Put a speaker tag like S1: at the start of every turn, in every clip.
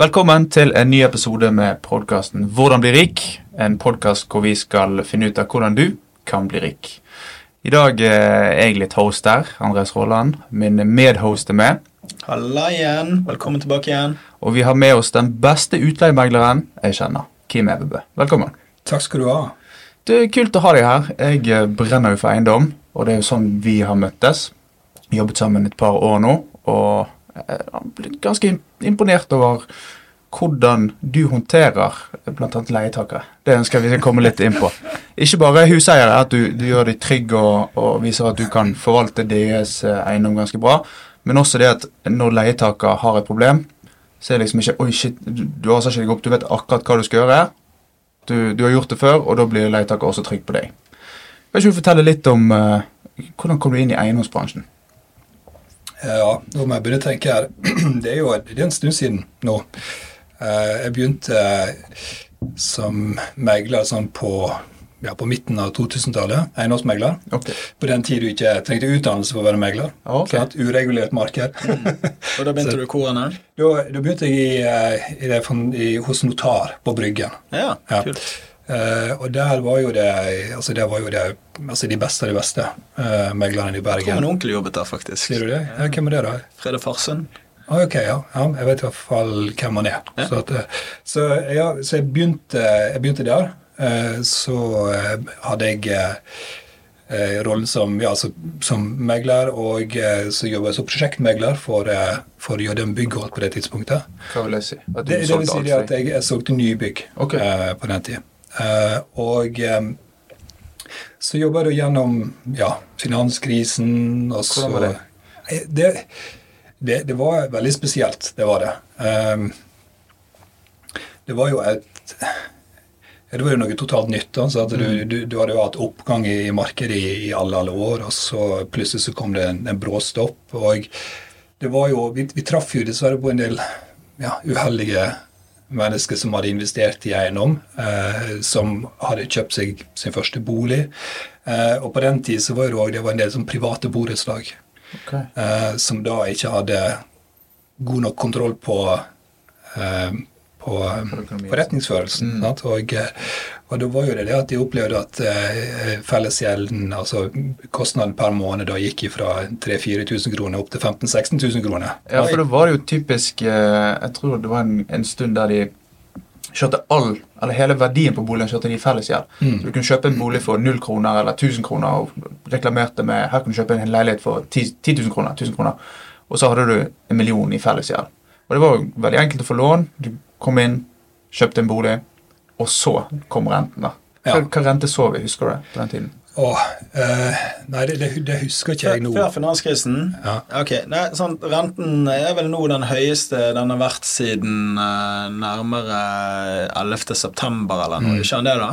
S1: Velkommen til en ny episode med podkasten Hvordan bli rik. En podkast hvor vi skal finne ut av hvordan du kan bli rik. I dag er jeg litt host der, Andres Råland. Min medhost er med.
S2: Halla igjen. Velkommen tilbake igjen.
S1: Og vi har med oss den beste utleiemegleren jeg kjenner. Kim Evebø. Velkommen.
S3: Takk skal du ha.
S1: Det er kult å ha deg her. Jeg eh, brenner jo for eiendom, og det er jo sånn vi har møttes. Jobbet sammen et par år nå, og jeg har blitt ganske imponert over hvordan du håndterer bl.a. leietakere. Det ønsker jeg vi skal komme litt inn på. Ikke bare huseiere, at du, du gjør deg trygg og, og, viser at du kan forvalte deres eh, eiendom ganske bra, men også det at når leietaker har et problem, så er det liksom ikke Oi, shit, du, du har ikke deg opp, du vet akkurat hva du skal gjøre. Du, du har gjort det før, og da blir leietaker også trygg på deg. Kan ikke du fortelle litt om uh, hvordan kom du inn i eiendomsbransjen?
S3: Ja, må jeg begynner å tenke her. Det er jo det er en stund siden nå. Eh, jeg begynte eh, som megler sånn på, ja, på midten av 2000-tallet. Eiendomsmegler.
S1: Okay.
S3: På den tid du ikke trengte utdannelse for å være megler.
S1: Okay.
S3: Et uregulert marked.
S2: Mm. Og da begynte Så, du hvor hen?
S3: Da, da, begynte jeg i, eh, i i, hos notar på Bryggen.
S2: Ja, kult.
S3: Uh, og der var jo det altså der var jo det, altså de beste av de beste uh, meglerne i Bergen.
S2: Jeg tror min onkel jobbet der, faktisk.
S3: Sier du det? Ja, hvem er det, da?
S2: Frede Farsund.
S3: Ah, ok, ja. ja. Jeg vet i hvert fall hvem han er. Ja. Så, at, eh, så, ja, så, jeg, begynte, jeg begynte der. Uh, så hadde jeg rollen som, ja, så, som megler, og så jobba jeg som prosjektmegler for, for JDM Bygghold på det tidspunktet.
S1: Hva vil jeg si?
S3: At det, det vil si at jeg, jeg solgte nybygg
S1: okay.
S3: på den tida. Uh, og um, så jobba du gjennom ja, finanskrisen, og så
S1: Hvordan var det?
S3: Det, det? det, var veldig spesielt. Det var det. Um, det var jo et det var jo noe totalt nytt. Altså du, mm. du, du, hadde jo hatt oppgang i markedet i, i, alle alle år, og så plutselig så kom det en, en brå stopp. Og det var jo Vi, vi traff jo dessverre på en del ja, uheldige mennesker som hadde investert i eiendom, eh, som hadde kjøpt seg sin første bolig. Eh, og på den tid så var det, var en del sånn private borettslag okay. eh, som da ikke hadde god nok kontroll på eh, på forretningsførelsen. Mm. Og, eh, og, da var jo det det at de opplevde at eh, fellesgjelden, altså kostnaden per måned, da gikk fra 3000-4000 kroner opp til 15 000-16 000 kroner.
S1: Ja, for da var det jo typisk eh, Jeg tror det var en, en stund der de kjørte all, eller hele verdien på boligen kjørte de i fellesgjeld. Mm. Så du kunne kjøpe en bolig for 0 kroner eller 1000 kroner og reklamerte med her kan du kjøpe en leilighet for 10, 10 000 kroner, 1000 kroner. Og så hadde du en million i fellesgjeld. Og det var jo veldig enkelt å få lån. Du Kom inn, kjøpte en bolig, og så kom renten. da. Hva, ja. hva rente så vi, husker du på den tiden?
S3: Åh, eh, nei, det, det, husker ikke jeg nå.
S2: Før finanskrisen? Ja. Ok, nei, sånn, Renten er vel nå den høyeste den har vært siden eh, nærmere 11.9. eller noe. Mm. Ikke det, da?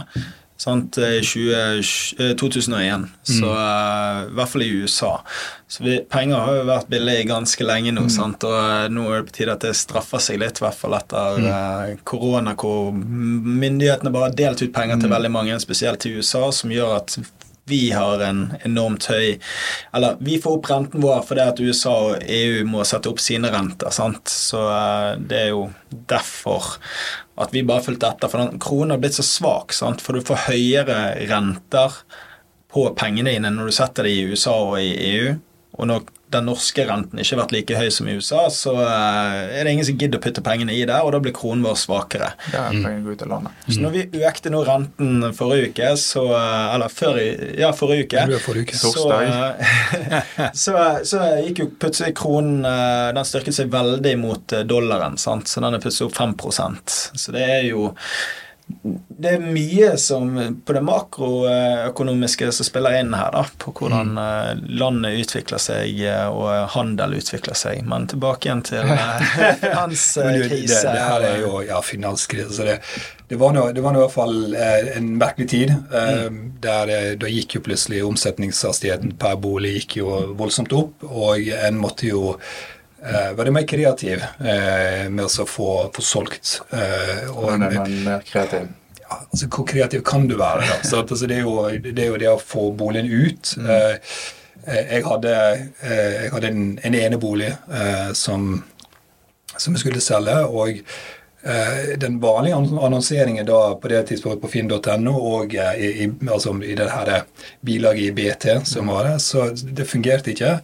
S2: Sant, i 20, 2001. Mm. Så uh, I hvert fall i USA. Så vi, Penger har jo vært billig ganske lenge nå, mm. sant? og uh, nå er det på tide at det straffer seg litt, i hvert fall etter uh, korona, hvor myndighetene bare har delt ut penger til mm. veldig mange, spesielt til USA, som gjør at vi har en enormt høy Eller vi får opp renten vår fordi at USA og EU må sette opp sine renter. sant? Så det er jo derfor at vi bare fulgte etter. For den kronen har blitt så svak, sant? for du får høyere renter på pengene dine når du setter det i USA og i EU. Og når den norske renten ikke vært like høy som i USA, så eh, er det ingen som gidder å putte pengene i der, og da blir kronen vår svakere.
S1: Ja, pengene går ut av landet.
S2: Så når vi økte nå renten forrige uke, så eh, Eller før, ja, forrige uke,
S3: forrige uke.
S2: Så, eh, så, så, gikk jo plutselig kronen Den styrket seg veldig mot dollaren, sant? så den er plutselig opp 5% Så det er jo det er mye som på det makroøkonomiske som spiller inn her, da, på hvordan mm. Eh, landet utvikler seg eh, og handel utvikler seg. Men tilbake igjen til eh, finanskrise.
S3: det, det, her er jo ja, finanskrise. det, det var nå i hvert fall en merkelig tid. Mm. der Da gikk jo plutselig omsetningshastigheten per bolig gikk jo voldsomt opp, og en måtte jo eh, veldig mer kreativ eh, med å få, få solgt.
S1: Eh, og, Hvordan er man mer kreativ?
S3: Ja, altså, hvor kreativ kan du være? Da? Så, altså, det, er jo, det, er jo, det å få boligen ut. Mm. Eh, eh jeg hadde, eh, jeg hadde en, en enebolig som som jeg skulle selge. og den vanlige annonseringen da på det tidspunktet på finn.no og i, i, altså i det her bilaget i BT som var det, så det fungerte ikke.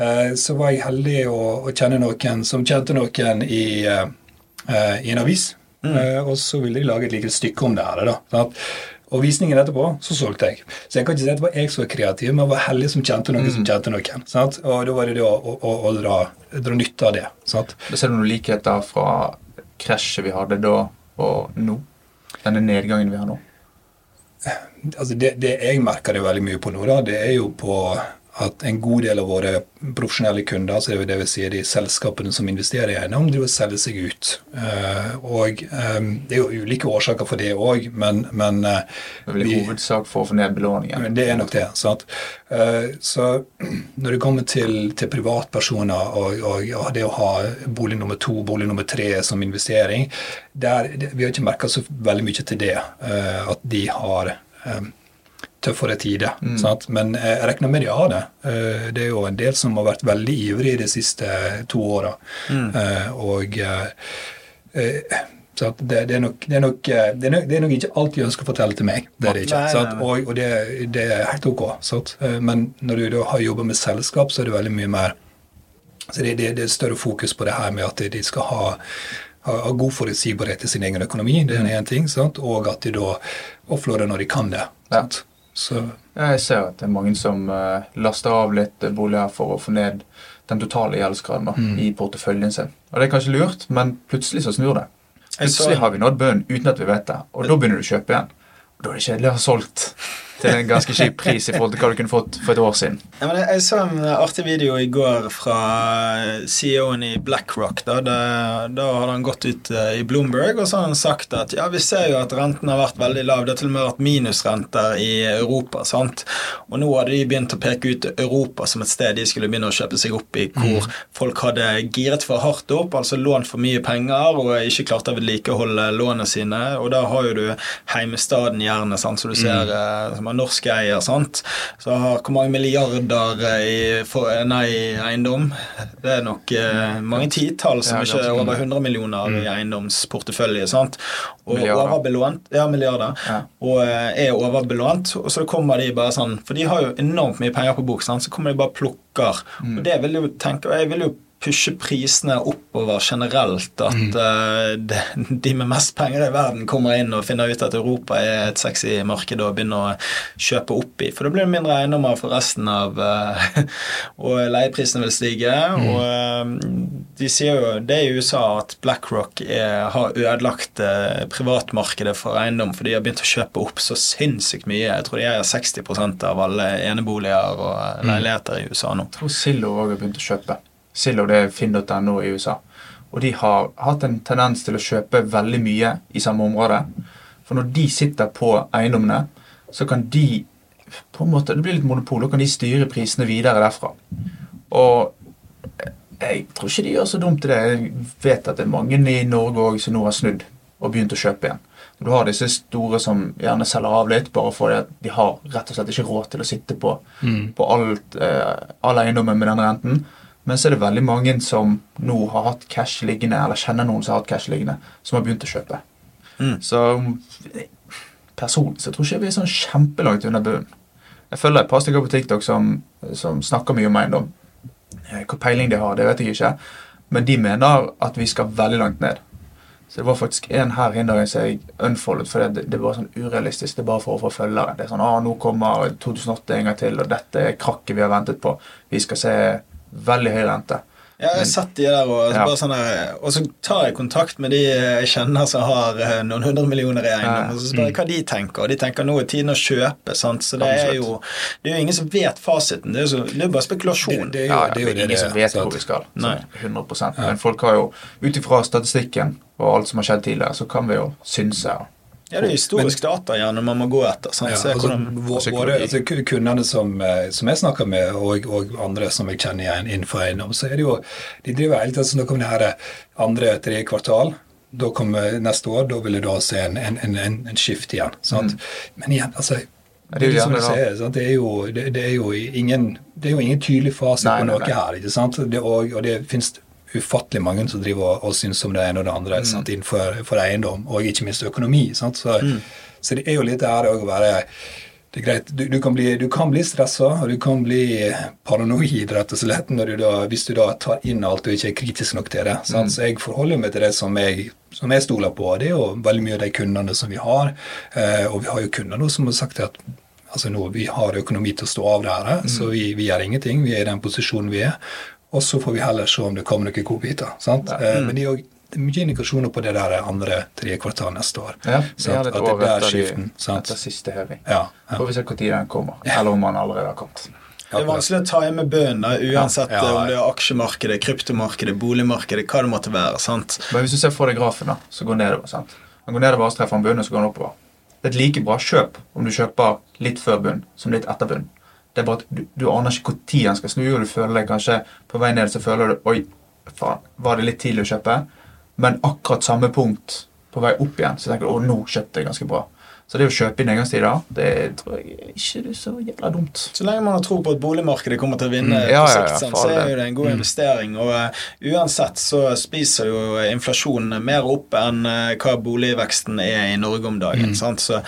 S3: Eh, så var jeg heldig å, å, kjenne noen som kjente noen i, eh, i en avis. Mm. Eh, og så ville de lage et lite stykke om det her. da, sånn og visningen etterpå, så solgte jeg. Så jeg kan ikke si at det var jeg som var kreativ, men jeg var heldig som kjente noen mm. som kjente noen. Sant? Og da var det det å, å, å, å dra, dra, nytte av det. Sant?
S1: Da ser du noen likheter fra krasjet vi hadde da og nå? Denne nedgangen vi har nå?
S3: Altså det, det jeg merker det veldig mye på nå, da, det er jo på at en god del av våre profesjonelle kunder, altså det vil si de selskapene som investerer i eiendom, driver og selge seg ut. Uh, og um, Det er jo ulike årsaker for det òg, men, men uh,
S1: Det er vel i hovedsak for å få ned belåningen?
S3: Det er nok det. sant? Så når det kommer til, til privatpersoner og, og, ja, det å ha bolig nummer to, bolig nummer tre som investering, der, vi har ikke merka så veldig mye til det. at de har tøffere tider. Mm. Men eh, jeg regner med de har det. Eh, det er jo en del som har vært veldig ivrige de siste to åra. Mm. Eh, og så det, det, er nok, det, er nok, det, er nok, det, er nok, ikke alt de ønsker å fortelle til meg. Det er det ikke. Nei. Og, og det, er helt ok. Sant? Men når du har jobba med selskap, så er det veldig mye mer så det, er større fokus på det her med at de skal ha ha god forutsigbarhet i sin egen økonomi, det er én ting, sant? og at de da offloader når de kan det. Sant?
S1: Så. Jeg ser at det er mange som uh, laster av litt boliger for å få ned den totale gjeldsgraden mm. i porteføljen sin. Og Det er kanskje lurt, men plutselig så snur det. Plutselig har vi nådd bunnen uten at vi vet det, og da begynner du å kjøpe igjen. Og Da er det kjedelig å ha solgt til en ganske kjip pris i forhold til hva du kunne fått for et år siden.
S2: Ja, men jeg, så en artig video i går fra CEO-en i BlackRock. Da, da, da hadde han gått ut eh, i Bloomberg og så har han sagt at ja, vi ser jo at renten har vært veldig lav. Det har til og med vært minusrenter i Europa. sant? Og nå hadde de begynt å peke ut Europa som et sted de skulle begynne å kjøpe seg opp i, hvor mm. folk hadde giret for hardt opp, altså lånt for mye penger og ikke klarte å vedlikeholde lånene sine. Og da har jo du heimestaden gjerne, sant, så du ser mm. Eh, norsk eier, sant, så hvor mange milliarder i, for, nei, eiendom? Det er nok eh, mange titall som ikke er over 100 millioner i mm. eiendomsportefølje. sant, og milliarder. overbelånt, ja, milliarder, ja. og eh, er overbelånt. Og så kommer de bare sånn For de har jo enormt mye penger på bok, sant? så kommer de bare plukker. Mm. Og det vil jo tenke, og jeg vil jo pushe prisene oppover generelt. At mm. uh, de, med mest penger i verden kommer inn og finner ut at Europa er et sexy marked å begynne å kjøpe opp i. For da blir det mindre eiendommer for resten av uh, Og leieprisene vil stige. Mm. Og uh, de sier jo det i USA at BlackRock er, har ødelagt privatmarkedet for eiendom, for de har begynt å kjøpe opp så sinnssykt mye. Jeg tror de eier 60% av alle eneboliger og mm. leiligheter i USA nå.
S1: Jeg tror Sillo òg har begynt å kjøpe. Zillow det er finn.no i USA. Og de har hatt en tendens til å kjøpe veldig mye i samme område. For når de sitter på eiendommene, så kan de på en måte, Det blir litt monopol. og kan de styre prisene videre derfra. Og jeg tror ikke de gjør så dumt i det. Jeg vet at det er mange i Norge òg som nå har snudd og begynt å kjøpe igjen. Du har disse store som gjerne selger av litt, bare fordi de har rett og slett ikke råd til å sitte på, mm. på alt, eh, all eiendommen med den renten. Men så er det veldig mange som nå har hatt cash liggende, eller kjenner noen som har hatt cash liggende, som har begynt å kjøpe. Mm. Så personlig så tror ikke jeg vi er sånn kjempelangt under bunnen. Jeg følger et par stykker på TikTok som, som snakker mye om eiendom. Eh, hvor peiling de har, det vet jeg ikke. Men de mener at vi skal veldig langt ned. Så det var faktisk en her en som jeg unfoldet, for det, det var sånn urealistisk. Det er bare for å få følgere. Det er sånn, ah, nå kommer 2008 en gang til, og dette er krakket vi har ventet på. Vi skal se veldig høy rente.
S2: Ja, jeg har sett de der, og, ja. sånn der, og så tar jeg kontakt med de jeg kjenner som har eh, noen hundre millioner i eiendom, ja. og så spør jeg hva de tenker. Og de tenker nå er tiden å kjøpe. sant? Så det er jo det er jo ingen som vet fasiten. Det er, så, det er bare spekulasjon.
S1: Det, det, er jo, det er jo ingen det, som vet hvor vi skal. Sånn, 100% Men folk har jo, ut ifra statistikken og alt som har skjedd tidligere, så kan vi jo synse.
S2: Ja, det er historisk men, data gjerne man må gå etter. Sant? Ja,
S3: altså, våre, altså, kundene som, eh, som, jeg snakker med, og, og, andre som jeg kjenner igjen innenfor eiendom, så er det jo De driver hele tiden nå kommer det her eh, andre, tredje kvartal. Da kommer neste år, da vil du da se en, en, en, en skift igjen. Sant? Mm. Men igjen, altså det er, det er, jo, det, er jo ingen, det er jo ingen tydelig fase på noe her. ikke sant? Det, og, og det finnes ufattelig mange som driver og, og syns om det ene og det andre sant, innenfor for eiendom, og ikke minst økonomi. Sant? Så, så det er jo litt her å være det er greit, Du, du kan bli, du kan bli stressa, og du kan bli paranoid rett og slett du da, hvis du da tar inn alt og ikke er kritisk nok til det. sant? Så jeg forholder meg til det som jeg, som jeg stoler på. Det er jo veldig mye av de kundene som vi har. Eh, og vi har jo kunder nå som har sagt at altså nå, vi har økonomi til å stå av det her, så vi, vi gjør ingenting. Vi er i den posisjonen vi er. Og så får vi heller se om det kommer noen godbiter. sant? Eh, men det er jo det er mye indikasjoner på det der andre tre kvartal neste år.
S1: Ja, vi har litt
S3: At det
S1: år
S3: er
S1: etter,
S3: skiften.
S1: de,
S3: sant?
S1: etter siste heving.
S3: Ja, ja.
S1: Får vi se når den kommer, eller om den allerede har kommet.
S2: Det er vanskelig å ta inn med bønnen, uansett
S3: Ja, ja.
S2: om det er aksjemarkedet, kryptomarkedet, boligmarkedet, hva det måtte være. sant?
S1: Men hvis du ser for deg grafen, da, så går den nedover. sant? Den går nedover, så treffer den bunnen, så går den oppover. Det er et like bra kjøp om du kjøper litt før bunn som litt etter bunn. Det er bare at du, du aner ikke tid den skal snu, og du føler deg kanskje på vei ned, så føler du Oi, faen, var det litt tidlig å kjøpe? Men akkurat samme punkt på vei opp igjen, så tenker du å, nå kjøpte jeg ganske bra. Så det å kjøpe i nedgangstider, det tror jeg ikke er så jævla dumt.
S2: Så lenge man har tro på at boligmarkedet kommer til å vinne
S1: Mm, ja,
S2: på
S1: ja,
S2: sikt,
S1: ja,
S2: så er jo det en god investering. Og uh, uansett så spiser jo inflasjonen mer opp enn uh, hva boligveksten er i Norge om dagen. Sant? Så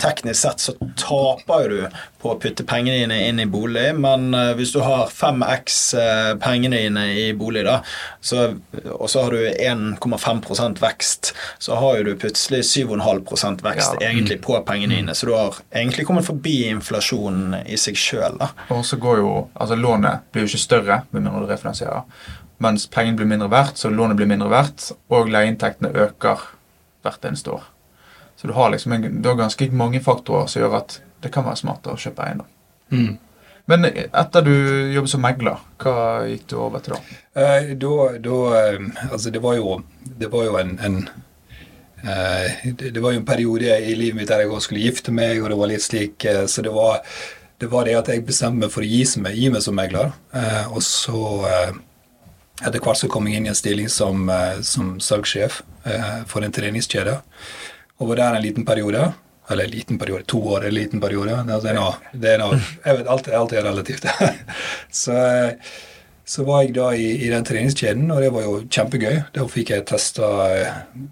S2: teknisk sett så taper jo du på å putte pengene dine inn i bolig, men uh, hvis du har 5x eh, pengene dine i bolig, da, så, og så har du 1,5% vekst, så har jo du plutselig 7,5 vekst egentlig på pengene dine. Så du har egentlig kommet forbi inflasjonen i seg sjøl.
S1: Og så går jo, altså Lånet blir jo ikke større med mindre du refinansierer. Mens pengene blir mindre verdt, så lånet blir mindre verdt, og leieinntektene øker hvert eneste år. Så du har liksom en, du har ganske mange faktorer som gjør at det kan være smart å kjøpe eiendom.
S3: Mm.
S1: Men etter du jobbet som megler, hva gikk du over til da?
S3: Eh, da, da eh, Altså, det var jo, det var jo en, en det, det var jo en periode i livet mitt der jeg også skulle gifte meg, og det var litt slik eh, Så det var, det var det at jeg bestemte meg for å gi meg, gi meg som megler. Eh, og så eh, etter hvert så kom jeg inn i en stilling som, eh, som salgssjef eh, for en treningskjede. Og var der en liten periode. Eller en liten periode, to år en liten periode. Det er noe, det er noe, jeg vet, alt, alt er relativt. så, eh, så var jeg da i, i den treningskjeden, og det var jo kjempegøy. Da fikk jeg testa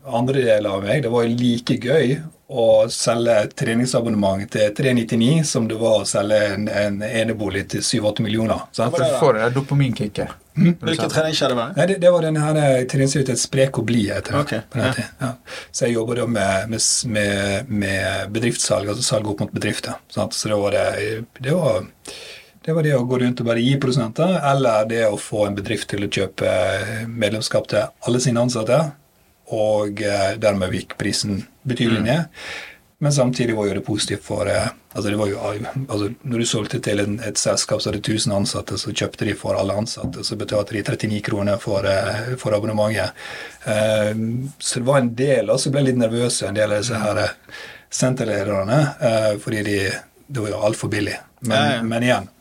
S3: andre deler av meg. Det var jo like gøy å selge treningsabonnement til 399 som det var å selge en, en enebolig til 7-8 millioner. sant?
S1: Du får det dopaminkicket. Mm? du
S2: Hvilken treningskjede var det?
S3: Nei, det, det var denne her treningshuset et Sprek og blid Okay.
S2: ja.
S3: ja. Så jeg jobber da med, med, med, med bedriftssalg, altså salg opp mot bedrifter. Sant? Så det var det, det var det var det å gå rundt og bare gi produsenter, eller det å få en bedrift til å kjøpe medlemskap til alle sine ansatte, og eh, dermed gikk prisen betydelig ned. Men samtidig var jo det positivt for eh, altså det var jo, altså Når du solgte til en, et selskap som hadde 1000 ansatte, så kjøpte de for alle ansatte. Så betalte de 39 kroner for, eh, for abonnementet. Eh, så det var en del, og så ble jeg litt nervøs, en del av disse her eh, senterlederne, eh, fordi de, det var jo altfor billig. Men, men igjen,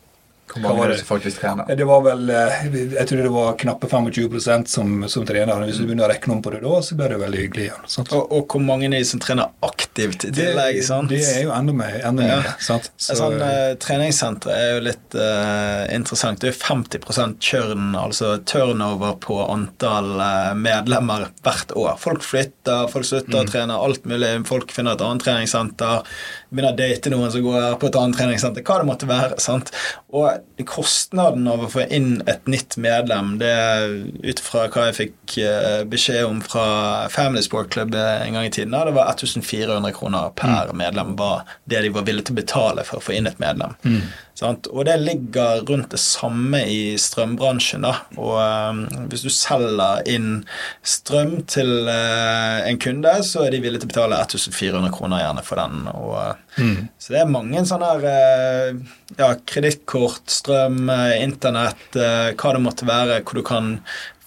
S1: Hvor mange
S3: var det?
S1: det som faktisk trener?
S3: det var vel eh, Jeg tror det var knappe 25% som, som trener. Hvis du begynner å regne om på det da, så blir det veldig hyggelig igjen.
S2: Og, og hvor mange er de som trener aktivt i tillegg? sant?
S3: det er jo enda mer. Enda
S2: Ja.
S3: mer sant?
S2: Så, sånn, eh, treningssenter er jo litt eh, interessant. Det er jo 50% churn, altså turnover på antall eh, medlemmer hvert år. Folk flytter, folk slutter å trene, alt mulig. Folk finner et annet treningssenter, begynner å date noen som går på et annet treningssenter, hva det måtte være. sant? Og kostnaden av å få inn et nytt medlem, det ut fra hva jeg fikk eh, beskjed om fra Family Sport Club en gang i tiden, det var 1400 kroner per medlem var det de var villige til å betale for å få inn et medlem. Sant? Og det ligger rundt det samme i strømbransjen. da, og um, Hvis du selger inn strøm til uh, en kunde, så er de villige til å betale 1400 kroner gjerne for den. og mm. Så det er mange sånne her, eh, ja, kredittkort, strøm, eh, internett, eh, hva det måtte være, hvor du kan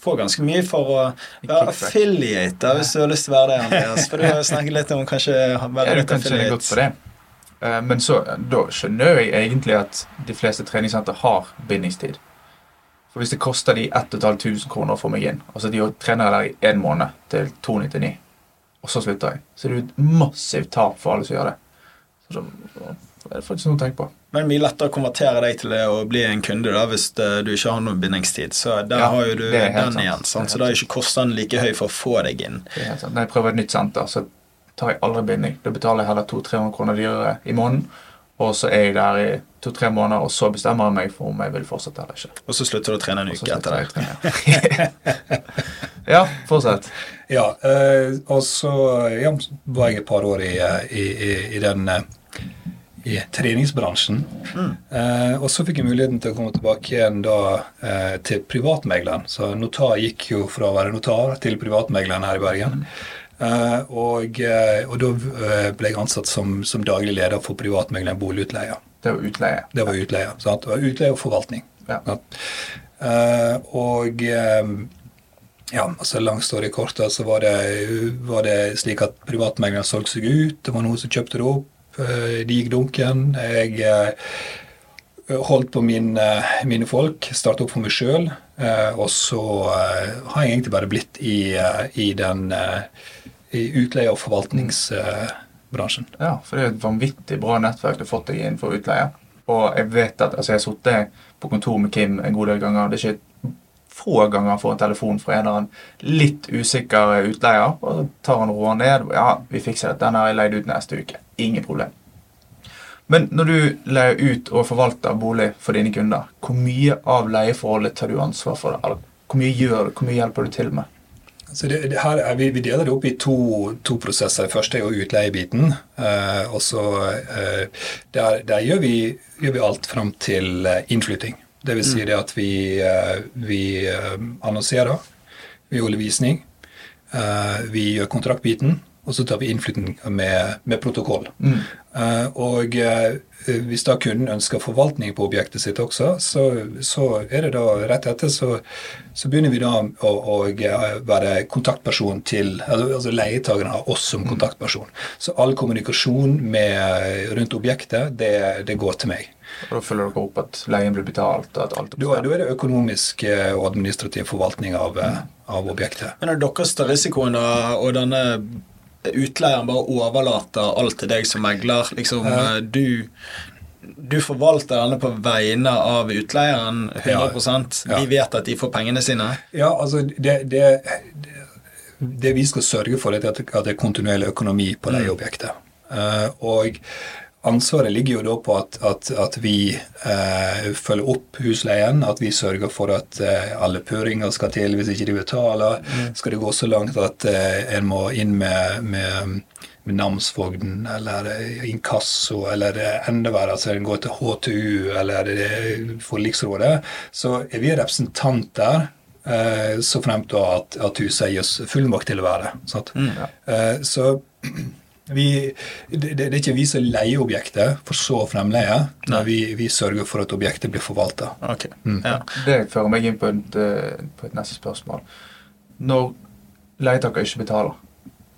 S2: få ganske mye for å være affiliate, hvis du har lyst til å være det, Andreas. For du har snakket litt om kanskje
S1: Ja,
S2: være
S1: du
S2: litt
S1: tjene godt for det. Eh, Men så, da skjønner jeg egentlig at de fleste treningssenter har bindingstid. For hvis det koster de 1500 kroner å få meg inn, altså de trener der i én måned til 299, og så slutter jeg, så er det et massivt tap for alle som gjør det. Så Det er faktisk noe å tenke på.
S2: Men mye lettere å konvertere deg til det å bli en kunde da, hvis eh, du ikke har noen bindingstid. Så der
S1: Ja,
S2: har jo du
S1: det
S2: den
S1: sant.
S2: igjen.
S1: Det
S2: Sant? Så da er ikke kostnaden like høy for å få deg inn.
S1: Det er helt sant. Når jeg prøver et nytt senter, så tar jeg aldri binding. Da betaler jeg heller 200-300 kroner dyrere i måneden. Og så er jeg der i to-tre måneder, og så bestemmer jeg meg for om jeg vil fortsette eller ikke.
S2: Og så slutter du å trene en uke etter det.
S1: ja, fortsett.
S3: Ja, eh, og så ja, var jeg et par år i, eh, i, i, i den eh, i treningsbransjen. Eh, og så fikk jeg muligheten til å komme tilbake igjen da eh, til privatmegleren. Så notar gikk jo fra å være notar til privatmegleren her i Bergen. Eh, og, eh, og da eh, ble jeg ansatt som, som daglig leder for privatmegleren boligutleie.
S1: Det var utleie.
S3: Det var utleie. Sant? Det var utleie og forvaltning.
S1: Ja.
S3: Eh, og eh, ja, altså lang story kort, så var det, var det slik at privatmegleren solgte seg ut. Det var noen som kjøpte det opp. eh, De gikk dunken. Jeg eh, holdt på min, eh, mine folk, startet opp for meg sjøl. Og så eh, har jeg egentlig bare blitt i, eh, i den eh, i utleie- og forvaltningsbransjen.
S1: Ja, for det er et vanvittig bra nettverk du har fått deg innenfor utleie. Og jeg vet at, altså jeg har sittet på kontor med Kim en god del ganger. Det er ikke få ganger han får en telefon fra en eller annen litt usikker utleier. Og så tar han roa ned. Ja, vi fikser det. Den har jeg leid ut neste uke. Ingen problem. Men når du leier ut og forvalter bolig for dine kunder, hvor mye av leieforholdet tar du ansvar for? det? Hvor mye gjør du? Hvor mye hjelper du til med?
S3: Så det, det her er, vi, vi deler det opp i to, to prosesser. Det første er jo utleiebiten. Eh, og så eh, der, der gjør, vi, gjør vi alt fram til eh, innflytting. Det vil si det at vi, eh, vi eh, annonserer, vi holder visning, eh, vi gjør kontraktbiten, og så tar vi innflytting med, med protokoll. Eh, og eh, hvis da kunden ønsker forvaltning på objektet sitt også, så, så er det da rett etter så, så begynner vi da å, å være kontaktperson til altså, altså Leietageren har oss som kontaktperson. Så all kommunikasjon med, rundt objektet, det, det går til meg.
S1: Og da følger dere opp at leien blir betalt? og at alt
S3: Da, da er det økonomisk eh, og administrativ forvaltning av, mm. av objektet.
S2: Men er det deres tar risikoen, og denne utleieren bare overlater alt til deg som megler? Liksom,
S3: Ja.
S2: du, du forvalter denne på vegne av utleieren 100
S3: Ja.
S2: Vi vet at de får pengene sine.
S3: Ja, altså det, det, det, vi skal sørge for, er at det er kontinuerlig økonomi på leieobjektet. Eh, og ansvaret ligger jo da på at, at, at vi eh, følger opp husleien, at vi sørger for at eh, alle pøringer skal til hvis ikke de betaler. Skal det gå så langt at eh, en må inn med, med med namsfogden eller eh, inkasso, eller eh, enda verre, altså en går til HTU eller eh, forliksrådet, så er vi representanter så fremt da at, at huset gis fullmakt til å være. Sant? Eh, så vi, det, det er ikke vi som leier objektet for så fremleie, men vi, vi sørger for at objektet blir forvalta.
S2: Ok, ja.
S1: Det fører meg inn på et, eh, på et neste spørsmål. Når leietaker ikke betaler,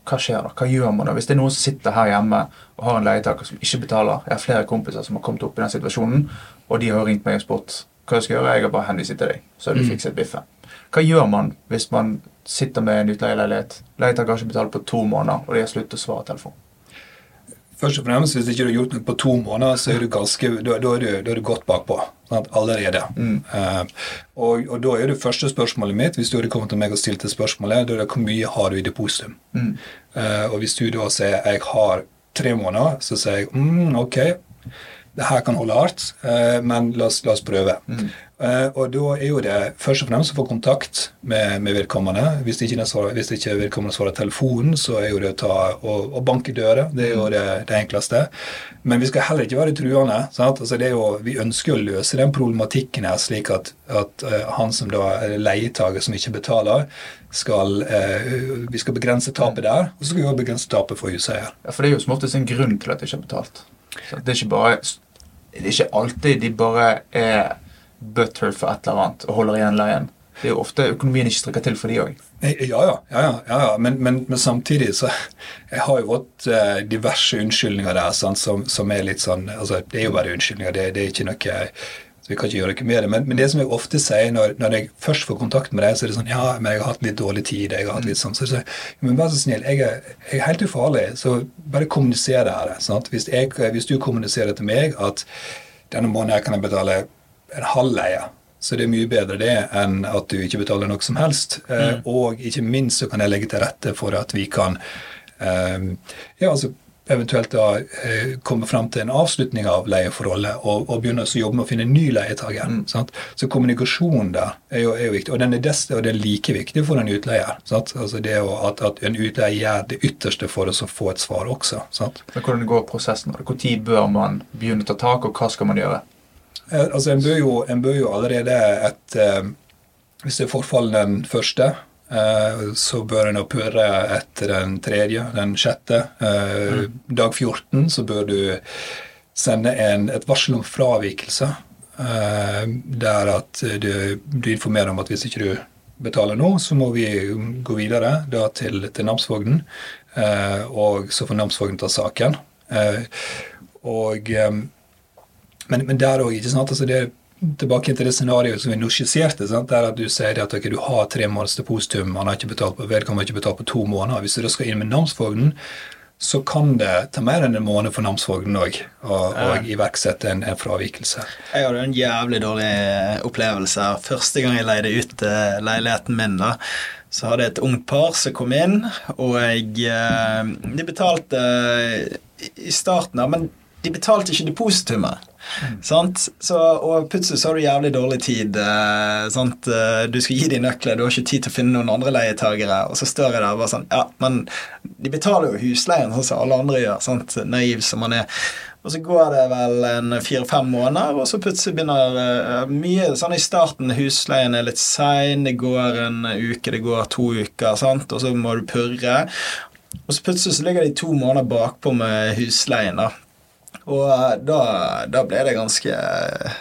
S1: hva skjer da? Hva gjør man da? Hvis det er noen som sitter her hjemme og har en leietaker som ikke betaler Jeg har flere kompiser som har kommet opp i den situasjonen, og de har ringt meg og spurt hva jeg skal gjøre. Jeg har bare henvist til deg, så har du fikset biffen. Hva gjør man hvis man sitter med en utleieleilighet? Leietaker har ikke betalt på to måneder, og de har sluttet å svare telefonen?
S3: Først og fremst, Hvis ikke du har gjort noe på to måneder, så er du ganske, da, da, er, du, da er du godt bakpå. Sant? Allerede. Eh, og, og da er det første spørsmålet mitt, hvis du hadde kommet til meg og stilt det spørsmålet, da er det hvor mye har du i depositum? Eh, og hvis du da sier jeg har tre måneder, så sier jeg mm, ok, det her kan holde hardt, uh, men la oss, la oss prøve. Eh, og da er jo det først og fremst å få kontakt med, med vedkommende. Hvis ikke, den svarer, hvis ikke vedkommende svarer telefonen, så er jo det å ta og, og banke dører. Det er jo det, det enkleste. Men vi skal heller ikke være truende. Altså det jo, vi ønsker å løse den problematikken her slik at, at eh, han som da er leietager som ikke betaler, skal, eh, vi skal begrense tapet der, og så skal vi også begrense tapet for huseier.
S1: Ja, For det er jo som oftest en grunn til at de ikke har betalt. Så det er ikke bare Det er ikke alltid de bare er butthurt for et eller annet og holder igjen leien. Det er jo ofte økonomien ikke strekker til for de òg.
S3: Eh, Ja, ja. ja, ja, ja, ja. Men, men, men samtidig så Jeg har jo fått eh, diverse unnskyldninger der sant, som, som er litt sånn altså Det er jo bare unnskyldninger. Det, det er ikke noe vi kan ikke gjøre noe med det. Men, men det som jeg ofte sier når, når, jeg først får kontakt med deg, så er det sånn Ja, men jeg har hatt litt dårlig tid. jeg har hatt litt sånn, Så jeg men vær så snill, jeg er, jeg er helt ufarlig, så bare kommuniser det her. Hvis, jeg, hvis du kommuniserer til meg at denne måneden kan jeg betale en halv leie så det er mye bedre det enn at du ikke betaler noe som helst. Eh, mm. Og ikke minst så kan jeg legge til rette for at vi kan um, ja, altså eventuelt da eh, komme fram til en avslutning av leieforholdet og, og begynne å jobbe med å finne en ny leietaker. Mm. Så kommunikasjon der er jo, er jo, viktig, og den er, desto, og den er like viktig for en utleier. Sant? Altså det å, at, at, en utleier gjør det ytterste for å få et svar også. Sant?
S1: Men Hvordan går prosessen? Når bør man begynne å ta tak, og hva skal man gjøre?
S3: Eh, altså, en bør jo, en bør jo allerede et eh, Hvis det er forfall den første, eh, så bør en purre etter den tredje, den sjette. Mm. Dag 14 så bør du sende en, et varsel om fravikelse. Der at du, du, informerer om at hvis ikke du betaler nå, så må vi gå videre da til, til namsfogden. Og så får namsfogden ta saken. Og men, men der òg, ikke sant. Altså det, tilbake til det scenarioet som vi nå skisserte. Sant? der at Du sier at okay, du har tre måneders depositum, han har ikke betalt på, vedkommende har ikke betalt på to måneder. Hvis du da skal inn med namsfogden, så kan det ta mer enn en måned for namsfogden òg å iverksette en, en, fravikelse.
S2: Jeg hadde en jævlig dårlig opplevelse. Første gang jeg leide ut uh, leiligheten min, da, så hadde jeg et ungt par som kom inn, og jeg, uh, de betalte uh, i starten av Men de betalte ikke depositumet. Mm. Så, og plutselig så har du jævlig dårlig tid. Eh, sant? Eh, du skal gi dem nøkler, du har ikke tid til å finne noen andre leietagere. Og så står jeg der bare sånn Ja, men de betaler jo husleien sånn som alle andre gjør. Sant? Naiv som man er. Og så går det vel en fire-fem måneder, og så plutselig begynner uh, mye sånn i starten Husleien er litt sein, det går en uke, det går to uker, sant? og så må du purre. Og så plutselig så ligger de to måneder bakpå med husleien. da og eh, da, da, ble det ganske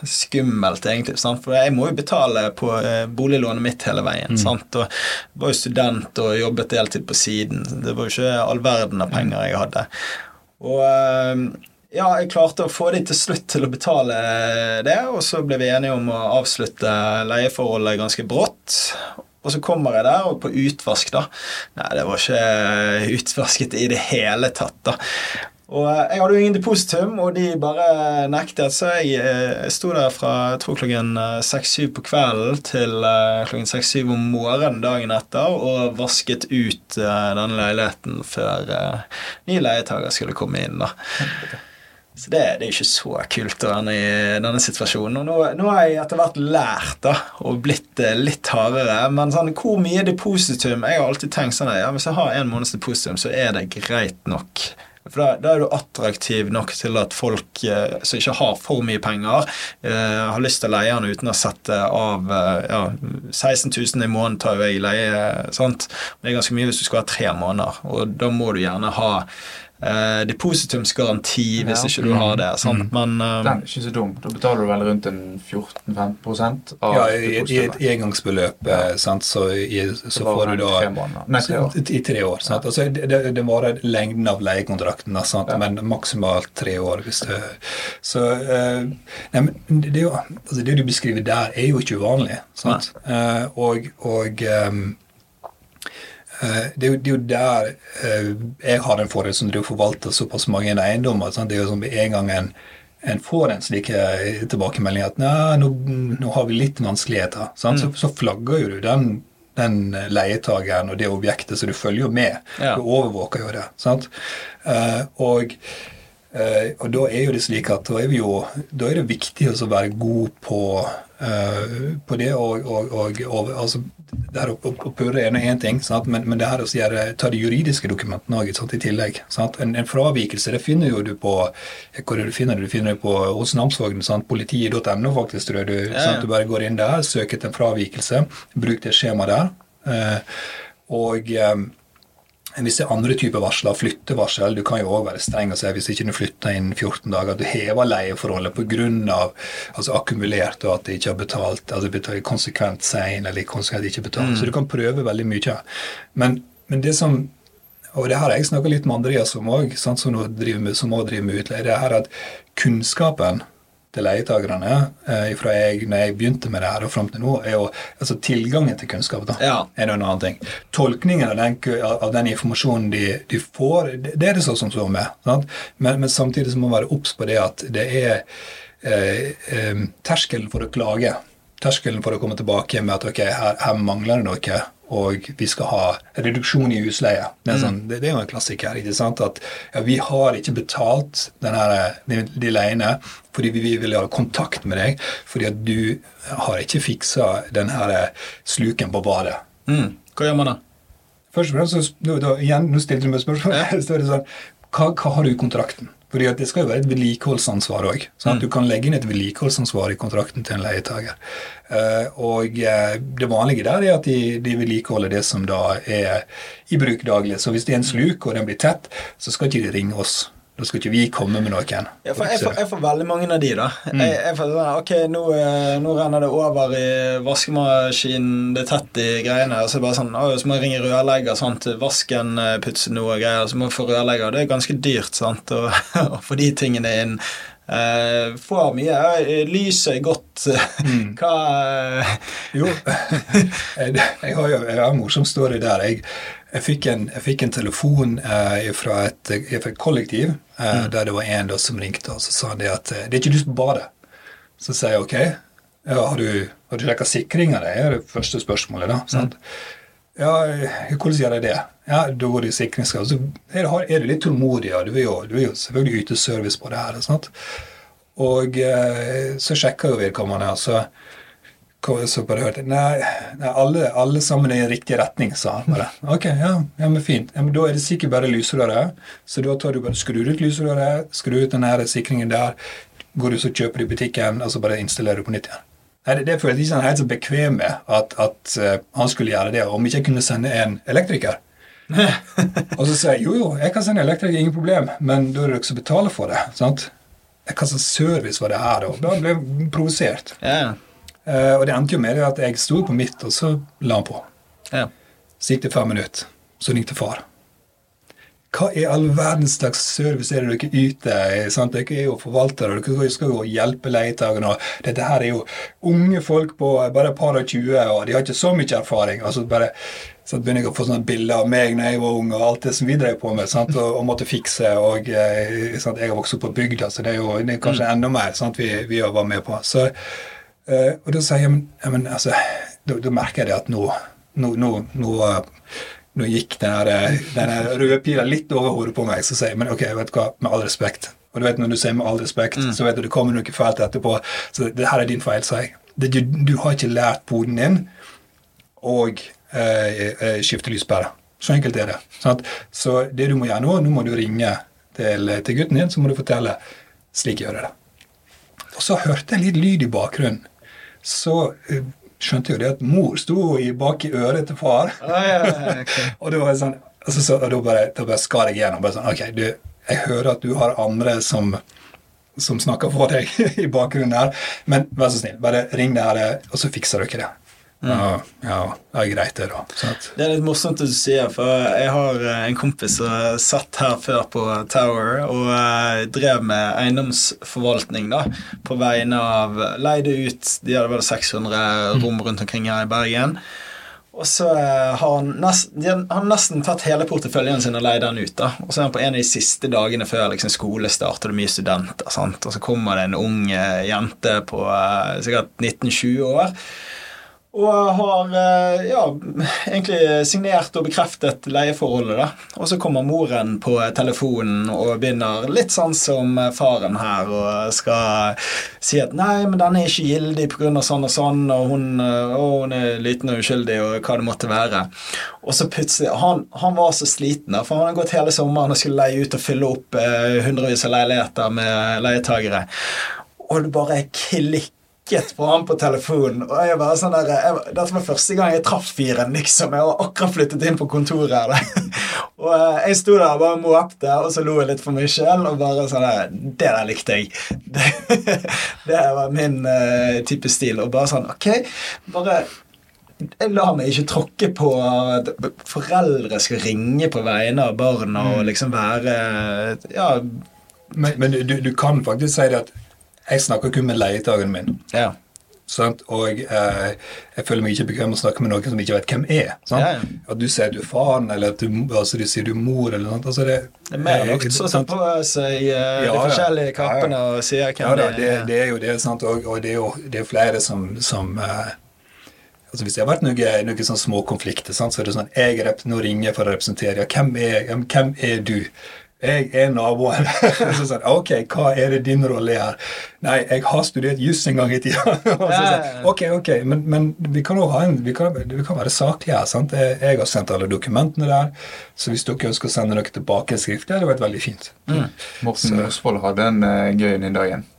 S2: skummelt, egentlig. Sant? For jeg må jo betale på eh, boliglånet mitt hele veien. Mm. Sant? Og jeg var jo student og jobbet deltid på siden. Det var jo ikke all verden av penger jeg hadde. Og eh, ja, jeg klarte å få de til slutt til å betale det, og så ble vi enige om å avslutte leieforholdet ganske brått. Og så kommer jeg der, og på utvask, da Nei, det var ikke utvasket i det hele tatt, da. Og eh, jeg hadde jo ingen depositum, og de bare nektet. Så jeg, jeg eh, sto der fra jeg tror klokken eh, seks-syv på kvelden til klokken seks-syv om morgenen dagen etter og vasket ut denne leiligheten før ny leietager skulle komme inn. da. Så det, det, er ikke så kult å være i denne situasjonen. Og nå, nå har jeg etter hvert lært da, og blitt litt hardere. Men sånn, hvor mye depositum Jeg har alltid tenkt sånn at ja, hvis jeg har en måneds depositum, så er det greit nok. For da, da, er du attraktiv nok til at folk eh, som ikke har for mye penger, eh, har lyst til å leie den uten å sette av eh, ja, 16 000 i måneden tar jo jeg leie. sant? Det er ganske mye hvis du skal ha tre måneder, og da må du gjerne ha eh, depositumsgaranti hvis ja. ikke du har det. Sant?
S1: Mm. Men uh, Den er ikke så dum. Da betaler du vel rundt en 14-15% av
S3: Ja, i, i et engangsbeløp, ja. Eh, sant? så, i, så får du da
S1: Nei, tre år.
S3: I tre år. Sant? Altså, det, det varer lengden av leiekontrakten, sant? men maksimalt tre år. hvis det Så uh, nei, men det, jo, altså, det du beskriver der, er jo ikke uvanlig. Sant? Uh, og, og um, det er, jo, det er jo der eh, jeg har en fordelen som driver forvalter såpass mange eiendommer. Sant? Det er jo sånn en gang en, en får en slik eh, tilbakemelding at nå, nå, har vi litt vanskeligheter, mm. så, så, flagger jo du den, den leietageren og det objektet, så du følger jo med. Ja. Du overvåker jo det. sant? og Uh, og da er jo det slik at da er, jo, da er det viktig å være god på, uh, på det. Og, og, og, og altså, det her å, å purre er én ting, men, men, det her å gjøre, ta de juridiske dokumentene også, i tillegg. En, en, fravikelse det finner jo du på hvor du finner det? Du finner det på, hos namsfogden. Politiet.no, faktisk. tror jeg du, ja, ja. du bare går inn der, søker etter en fravikelse, bruk det skjemaet der. Uh, og um, hvis det er andre typer varsler, flyttevarsel, du kan jo òg være streng og si hvis ikke du flytter innen 14 dager, at du hever leieforholdet pga. Altså akkumulert og at de ikke har betalt, altså konsekvent sein eller konsekvent ikke betalt. Mm. Så du kan prøve veldig mye. Men, men det som og det har jeg snakka litt med Andreas om òg, som òg driver med, med utleie. Det er at kunnskapen til leietakerne eh, fra jeg, når jeg begynte med det her og fram til nå, er jo altså tilgangen til kunnskap. da,
S2: Ja.
S3: er en annen ting. Tolkningen av den, av den informasjonen de, de får, det, det er det så som så med. Sant? Men, men samtidig så må man være obs på det at det er eh, eh, terskelen for å klage. Terskelen for å komme tilbake med at ok, her, her mangler det noe, og vi skal ha reduksjon i husleie. Det er, sånn, det, det er jo en klassiker. ikke sant? At ja, vi har ikke betalt denne, de, leiene fordi vi vil ha kontakt med deg, fordi at du har ikke fiksa den her sluken på badet.
S2: Mm. Hva gjør man da?
S3: Først og fremst, så, da, igjen, nå stilte du meg spørsmål. spørsmål. så er det sånn, hva, hva har du i kontrakten? Fordi at Det skal jo være et vedlikeholdsansvar òg. Sånn at Du kan legge inn et vedlikeholdsansvar i kontrakten til en leietager. Eh, og eh, Det vanlige der er at de, de vedlikeholder det som da er i bruk daglig. Så hvis det er en sluk og den blir tett, så skal ikke de ringe oss. Da skal ikke vi komme med noen.
S2: Ja, jeg, får, jeg får veldig mange av de, da. Jeg, jeg får sånn, Ok, nå, eh, nå renner det over i vaskemaskinen, det er tett i greiene. Og så bare sånn, å, så må jeg ringe rørlegger. sant? Vasken putse pusse noe greier. Så må jeg få rørlegger. Det er ganske dyrt sant? å å få de tingene inn. Uh, får mye. uh, Lyset er godt. Hva uh...
S3: Jo, jeg har jo en morsom story der. Jeg, jeg, fikk, en, jeg fikk en telefon eh, fra, et, fra et kollektiv eh, der det var en da som ringte, og så sa han det at eh, det er ikke lyst på badet. Så sier jeg ok, ja, har du, har du sjekka sikringa? Det er det første spørsmålet. da, sant? Ja, hvordan gjør jeg det? Ja, Da går det i sikringskrav. Så er, er du litt tålmodig, ja. du vil jo, du vil jo selvfølgelig yte service på det her. sant? Og eh, så sjekker jo vedkommende, og så bare hørte jeg Nei, alle, alle sammen er i riktig retning, sa han bare. Ok, ja, ja men fint. Ja, men Da er det sikkert bare lysrøret. Så da tar du bare, skrur ut lysrøret, skrur ut den her sikringen der, går du så kjøper du i butikken, og så bare installerer du på nytt igjen. Nei, Det, det følte jeg ikke han helt så bekvem med, at, at uh, han skulle gjøre det. Om ikke jeg kunne sende en elektriker. og så sier jeg jo, jo, jeg kan sende en elektriker, ingen problem, men da er det dere som betaler for det. sant? Hva slags service var det her, da? Da ble jeg provosert.
S2: Ja.
S3: Eh, og det endte jo med at jeg sto på mitt, og så la han på.
S2: ja.
S3: Så gikk det fem minutter, så ringte far. Hva i all verdens slags service er det dere yter? Sant? Dere er jo forvaltere, dere skal jo hjelpe leietakerne. Dette her er jo unge folk på bare et par og tjue, og de har ikke så mye erfaring. altså bare så begynner jeg å få sånne bilder av meg når jeg var ung, og alt det som vi drev på med. Sant? Og, og måtte fikse. og eh, sant? Jeg har vokst opp på bygda, så det er jo det er kanskje enda mer sant? vi, vi var med på. Så, eh, og da sier jeg men, altså, da, da merker jeg det at nå, nå, nå, nå eh, nå gikk den, eh, røde pila litt over hodet på meg. Så sier jeg men ok, vet du hva, med all respekt. Og du vet Når du sier med all respekt, så vet du det kommer noe fælt etterpå. Så det her er din feil, sier jeg. Det, du, du har ikke lært poden din og eh, skifte lyspære. Så enkelt er det. Sant? Så det du må gjøre nå, nå må du ringe til, til gutten din så må du fortelle slik gjør jeg det. Og så hørte jeg litt lyd i bakgrunnen. Så eh, skjønte jo det at mor sto i bak i øret til far.
S2: Ah, ja, okay.
S3: Og det var sånn, altså, så, og da bare, da bare skar jeg igjennom. Bare sånn, ok, du, jeg hører at du har andre som, som snakker for deg i bakgrunnen her, men vær så snill, bare ring det her, og så fikser dere det. Ja, ja, det er greit, det, da. Så
S2: Det er litt morsomt det du sier, for jeg har eh, en kompis som satt her før på Tower og eh, drev med eiendomsforvaltning da, på vegne av Leide ut De hadde vel 600 rom rundt omkring her i Bergen. Og så eh, har han, nest, har han nesten tatt hele porteføljen sin og leid den ut. da. Og så er han på en av de siste dagene før liksom, skolestart, og det mye studenter. sant? Og så kommer det en ung jente på sikkert 19-20 år. Og har eh, ja, egentlig signert og bekreftet leieforholdet. da. Og så kommer moren på telefonen og begynner litt sånn som faren her og skal si at 'nei, men den er ikke gildig pga. sånn og sånn', og hun, eh, å, hun er liten og uskyldig, og hva det måtte være. Og så plutselig Han, han var så sliten, da, for han har gått hele sommeren og skulle leie ut og fylle opp eh, hundrevis av leiligheter med leietagere. Og det bare klikket på han på telefonen. Og jeg bare sånn der, jeg, Dette var første gang jeg traff fyren, liksom. Jeg var akkurat flyttet inn på kontoret her. Og eh, jeg sto der og bare måpte, og så lo jeg litt for meg sjøl. Og bare sånn der Det der likte jeg. Det, det var min uh, type stil. Og bare sånn Ok, bare jeg lar meg ikke tråkke på at foreldre skal ringe på vegne av barna og liksom være Ja,
S3: men men du, du kan faktisk si det at jeg snakker kun med leietakeren min.
S2: Ja.
S3: Sant? Og eh, jeg føler meg ikke bekvem med å snakke med noen som ikke vet hvem er. Sant?
S2: Ja, ja.
S3: At du sier du er faren, eller at du, altså, du sier du er mor, eller noe. Altså, det,
S2: Det er mer enn nok
S3: sant?
S2: på seg eh,
S3: Ja,
S2: de forskjellige kappene og sier hvem
S3: Ja da,
S2: det er.
S3: det er jo det, sant? Og, og det er jo det er flere som, som eh, altså Hvis det har vært noen noe sånn små konflikter, sant? så er det sånn jeg Nå ringer jeg for å representere. Ja, hvem er, hvem er du? Jeg er naboen. så sånn, ok, hva er det din rolle er? Nei, jeg har studert juss en gang i tida. Og så ok, ok, men, men vi kan jo ha en, vi kan, vi kan være saklige her. sant? Jeg, har sendt alle dokumentene der, så hvis dere ønsker å sende noe tilbake skriftlig, hadde det vært veldig fint.
S1: Morten Mosvold hadde en uh, gøy en dagen.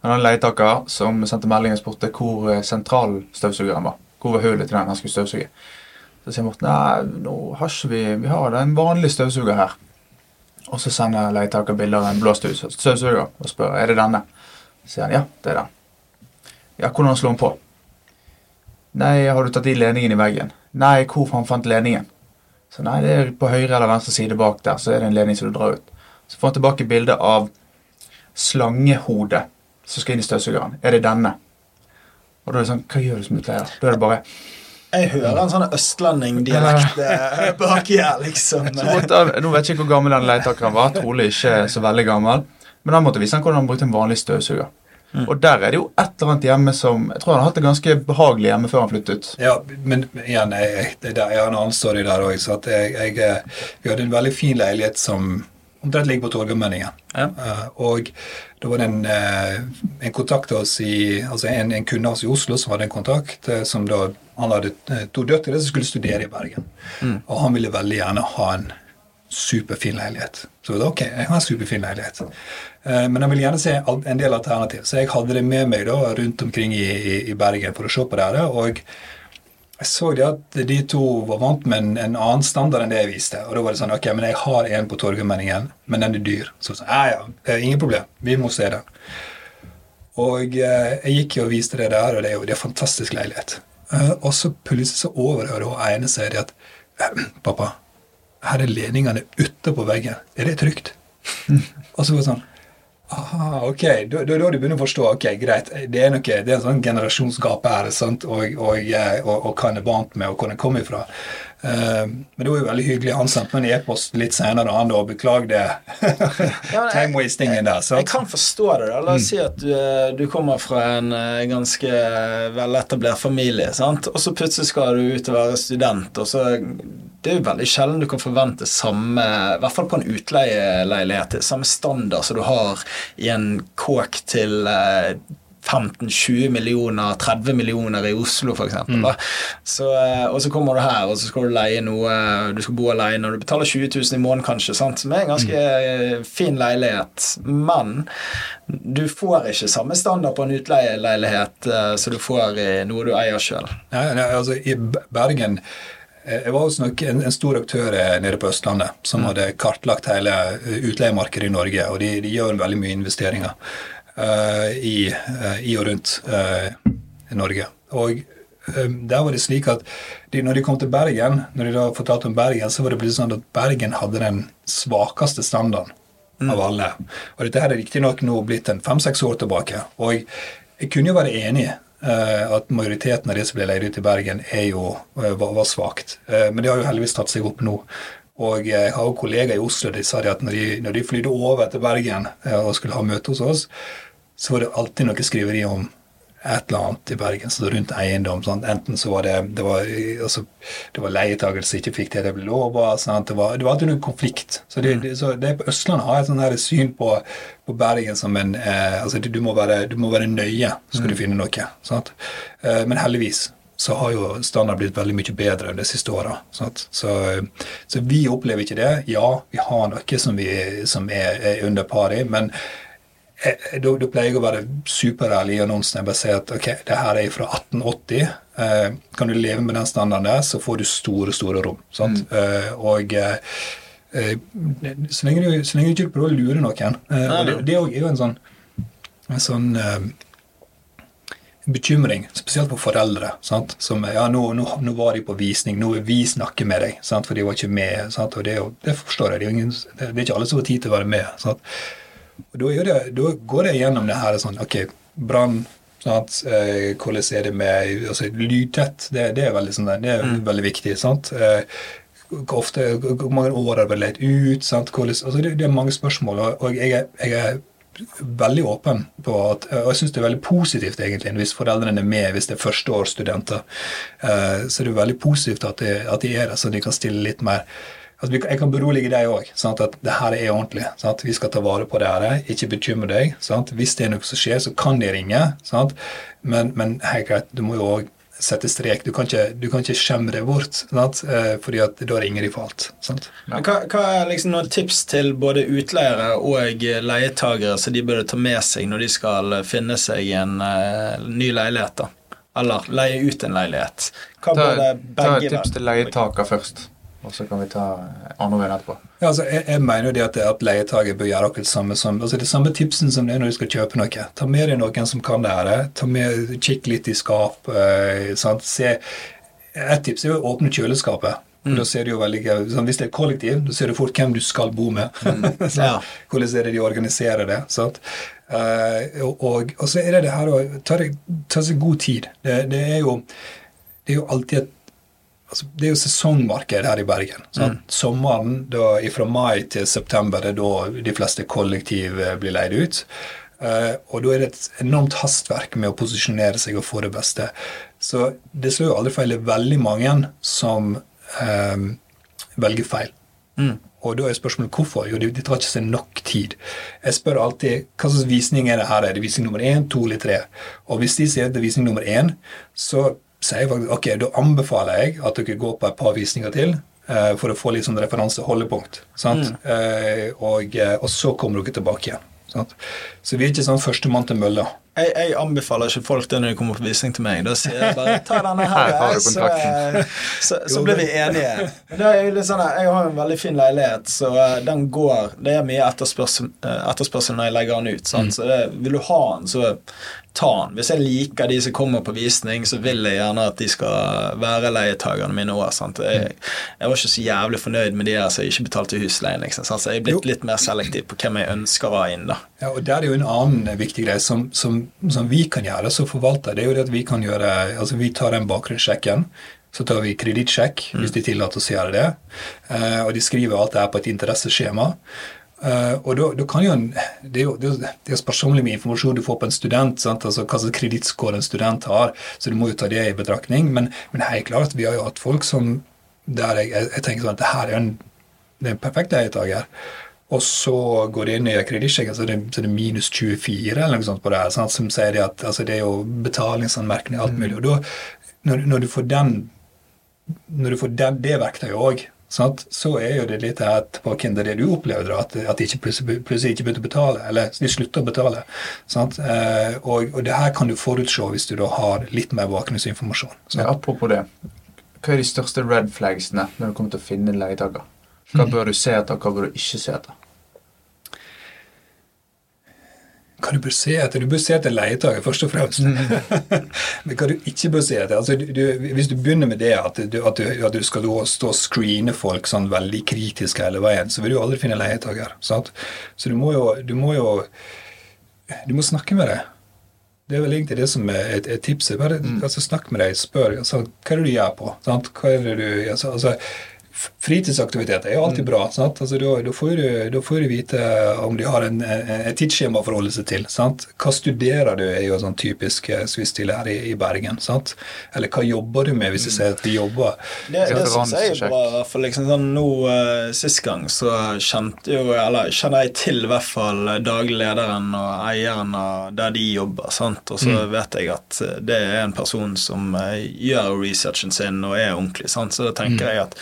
S1: Han hadde en leietaker som sendte melding og spurte hvor uh, sentralstøvsugeren var. Hvor var hullet til den han skulle støvsuge. Så sier Morten nei, nå har ikke vi Vi har en vanlig støvsuger her. Og så sender leietaker bilde av en blå støvsuger og spør er det denne. Så sier han ja, det er den. Ja, hvordan slår han på? Nei, har du tatt i ledningen i veggen? Nei, hvor han fant ledningen? Så nei, det er på høyre eller venstre side bak der, så er det en ledning som du drar ut. Så får han tilbake bilde av slangehodet som skal inn i støvsugeren. Er det denne? Og da er det sånn, hva gjør du som utleier? Da er det bare
S2: Jeg hører en sånn østlending-dialekt eh, baki her, liksom.
S1: så måtte, Nå vet jeg ikke hvor gammel den leietakeren var, trolig ikke så veldig gammel. Men han måtte vise han hvordan han brukte en vanlig støvsuger. Og der er det jo et eller annet hjemme som Jeg tror han har hatt det ganske behagelig hjemme før han flyttet.
S3: Ja, men igjen, jeg, det der, jeg har en annen story der òg. Jeg, jeg, eh, vi hadde en veldig fin leilighet som omtrent ligger på Torgallmenningen.
S2: Ja.
S3: Uh, og da var det en, uh, en kontakt av oss i, altså en, en kunde av oss i Oslo som hadde en kontakt uh, som da Han hadde eh, to døtre som skulle studere i Bergen. Og han ville veldig gjerne ha en superfin leilighet. Så da, ok, jeg har en superfin leilighet. Eh, Men han ville gjerne se en del alternativ. Så jeg hadde det med meg da rundt omkring i, i, i Bergen for å se på det. Og jeg så det at de to var vant med en, en annen standard enn det jeg viste. Og da var det sånn, ok, men jeg har en på Torgallmenningen, men den er dyr. Så sånn, ja, ja, ingen problem. Vi må se den. Og eh, jeg gikk jo og viste det der, og det er jo det er en fantastisk leilighet. Eh, og så plutselig så overhører hun ene i at Pappa, her er ledningene ute på veggen. Er det trygt? og så var det sånn Aha, ok, da, har da du begynner å forstå. ok, Greit, det er, noe, det er en sånn generasjonsgap her, sant? Og, og, eh, og, og hva en er vant med, og hvor en kommer ifra. Eh, men det var jo veldig hyggelig. Han sendte meg en e-post litt senere, han da, beklagde.
S2: Ja,
S3: Time-wastingen der.
S2: Jeg kan forstå det. da. La oss si at du, eh, du kommer fra en eh, ganske veletablert familie, sant? og så plutselig skal du ut og være student. og så Det er jo veldig sjelden du kan forvente samme, i hvert fall på en utleieleilighet, samme standard som du har i en kåk til 15-20 millioner, 30 millioner i Oslo f.eks. Mm. Så, eh, og så kommer du her, og så skal du leie noe Du skal bo alene, og du betaler 20 000 i måneden kanskje, sant? som er en ganske mm. fin leilighet. Men du får ikke samme standard på en utleieleilighet eh, som du får i noe du eier sjøl.
S3: Nei, nei, altså I Bergen eh, Jeg var hos en, en stor aktør eh, nede på Østlandet som hadde kartlagt hele eh, utleiemarkedet i Norge, og de, de gjør veldig mye investeringer eh, i, eh, i og rundt eh, Norge. Og eh, der var det slik at de, når de kom til Bergen, når de da fortalte om Bergen, så var det plutselig sånn at Bergen hadde den svakeste standarden av alle. Og dette her er riktignok nå blitt en fem-seks år tilbake. Og jeg, jeg kunne jo være enig eh, at majoriteten av de som ble leid ut i Bergen, er jo, eh, var, var svakt. Eh, men det har jo heldigvis tatt seg opp nå. Og jeg har jo kollegaer i Oslo de sa at når de, når de flydde over til Bergen eh, og skulle ha møte hos oss, så var det alltid noe skriveri om et eller annet i Bergen, så rundt eiendom. Sant? Enten så var det det var, altså, det var leietakere som ikke fikk det det ble lova. Det, var- det var alltid noen konflikt. Så det, det, så det på Østlandet har jeg et sånn syn på, på Bergen som en eh, altså, du, må være, du må være nøye, så skal du finne noe. Eh, men heldigvis så har jo standard blitt veldig mye bedre de siste åra. Så, så vi opplever ikke det. Ja, vi har noe som, vi, som er, er under pari, men eh, da, pleier jeg å være superærlig i annonsen. Jeg bare sier at ok, det her er fra 1880. Eh, kan du leve med den standarden der, så får du store, store rom. Sant? Eh, og eh, eh, så, lenge du, så lenge du ikke prøver å lure noen. Eh, og det, det er jo en sånn, en sånn eh, bekymring, spesielt for foreldre. Sant? Som ja, nå, nå, nå var de på visning, nå vil vi snakke med deg, sant? for de var ikke med. Sant? Og det, det forstår jeg. Det er, ingen, det er ikke alle som har tid til å være med. Sant? Og da, det, da går jeg gjennom det her sånn Ok, brann. Sant? Eh, hvordan er det med altså, Lydtett, det, det er veldig, sånn, det er veldig viktig. sant? Eh, hvor mange år har det lett ut? sant? Hvordan, altså, det, det er mange spørsmål, og, og jeg, jeg er veldig åpen på at Og jeg syns det er veldig positivt egentlig hvis foreldrene er med hvis det er førsteårsstudenter. Eh, så det er veldig positivt at, de, at de er der, så de kan stille litt mer Altså, jeg kan berolige deg òg. At det her er ordentlig. Sant? Vi skal ta vare på det her. Ikke bekymre deg. Sant? Hvis det er noe som skjer, så kan de ringe. Men, men hei, greit, du må jo òg sette strek. Du kan ikke, du kan ikke skjemme det bort, sant? Eh, fordi at da ringer de for alt. Sant?
S2: Ja. Hva, hva, er liksom noen tips til både utleiere og leietagere som de burde ta med seg når de skal finne seg en uh, ny leilighet? da? Eller leie ut en leilighet? Hva
S1: ta, burde begge Ta et tips til leietaker først. Og så kan vi ta andre veien etterpå.
S3: Ja, altså, jeg, jeg mener det at, at leietager bør gjøre akkurat det samme som altså det samme tipsen som det er når du skal kjøpe noe. Ta med deg noen som kan det her. Ta med, Kikk litt i skap. Eh, sant? Se, Et tips er å åpne kjøleskapet. Mm. Da ser du jo veldig, sånn, Hvis det er kollektiv, da ser du fort hvem du skal bo med. Mm. ja. Hvordan er det de organiserer det? sant? Uh, og, og, så er det det her å ta, ta seg god tid. Det, det, er jo, det er jo alltid et altså, Det er jo sesongmarked her i Bergen. Mm. Sommeren da, fra mai til september det er da de fleste kollektiv eh, blir leid ut. Uh, og da er det et enormt hastverk med å posisjonere seg og få det beste. Så det slår jo aldri feil. Det er veldig mange som um, velger feil. Mm. Og da er spørsmålet hvorfor. Jo, de, de tar ikke seg nok tid. Jeg spør alltid hva slags visning er det her. Er det visning nummer én, to eller tre? Og hvis de sier det er visning nummer én, så sier jeg faktisk ok, da anbefaler jeg at dere går på et par visninger til. eh, for å få litt sånn referanseholdepunkt. Mm. Eh, og, uh, og, så kommer dere tilbake igjen. Sant? Så vi er ikke sånn førstemann til mølla.
S2: Jeg, jeg, anbefaler ikke folk det når de kommer på visning til meg. Da sier jeg bare ta denne her, her så, så, så, blir vi enige. Litt sånn, Jeg har en veldig fin leilighet, så den går Det er mye etterspørsel, etterspørsel når jeg legger den ut. Mm. Så det, vil du ha den, så ta den. Hvis jeg liker de som kommer på visning, så vil jeg gjerne at de skal være leietakerne mine òg. Jeg, jeg, var ikke så jævlig fornøyd med de her som ikke betalte husleien. Liksom, så jeg er blitt litt mer selektiv på hvem jeg ønsker å ha inn. da.
S3: Ja, og Der er det jo en annen viktig greie som, som, som vi kan gjøre som forvalter. det er jo det at Vi kan gjøre, altså vi tar den bakgrunnssjekken. Så tar vi kredittsjekk, mm. hvis de tillater oss å gjøre det. Uh, og de skriver alt det her på et interesseskjema. Uh, og da, kan jo en, Det er jo, det er sparsommelig med informasjon du får på en student. Sant? altså Hva slags kredittscore en student har. Så du må jo ta det i betraktning. Men, men helt klart, vi har jo hatt folk som der jeg, jeg, jeg tenker sånn at det her er en, det er en perfekt leietaker. Og så går det inn i kredittsjekken, så, så, det er minus 24 eller noe sånt på det. Sant? Som sier det at altså, det er jo betalingsanmerkning og alt mulig. Og da, når, når, du får den når du får den, det verktøyet òg, så er jo det litt her tilbake til det du opplevde, at, at de ikke plutselig, plutselig ikke begynte å betale, eller de slutter å betale. Eh, og, og, det her kan du forutse hvis du da har litt mer bakgrunnsinformasjon.
S1: Ja, apropos det, hva er de største red flagsene når du kommer til å finne leietaker? Hva bør du se etter, hva bør du ikke se etter?
S3: hva du bør se etter? Du bør se etter leietaker, først og fremst. Men hva du ikke bør se etter altså, du, Hvis du begynner med det at du, at du, at du skal stå og screene folk sånn veldig kritisk hele veien, så vil du aldri finne leietaker. Sant? Så du må jo, du må jo du må snakke med dem. Det er vel egentlig det som er et, et tipset. Bare mm. altså, Snakk med dem, spør altså, hva er det du gjør på. Sant? Hva er det du, altså, altså Fritidsaktiviteter er jo alltid mm. bra. sant? Altså, da, da, får du, da, får du, vite om de har en, et tidsskjema å forholde seg til. sant? Hva studerer du, er jo sånn typisk eh, svisstille her i, i, Bergen. sant? Eller hva jobber du med, hvis du sier at du jobber
S2: Det, det syns jeg er bra. hvert fall liksom sånn Nå uh, Sist gang så kjente jo, eller kjenner jeg til i hvert fall daglig lederen og eieren av der de jobber. sant? Og så mm. vet jeg at det er en person som uh, gjør researchen sin og er ordentlig. sant? Så da tenker mm. jeg at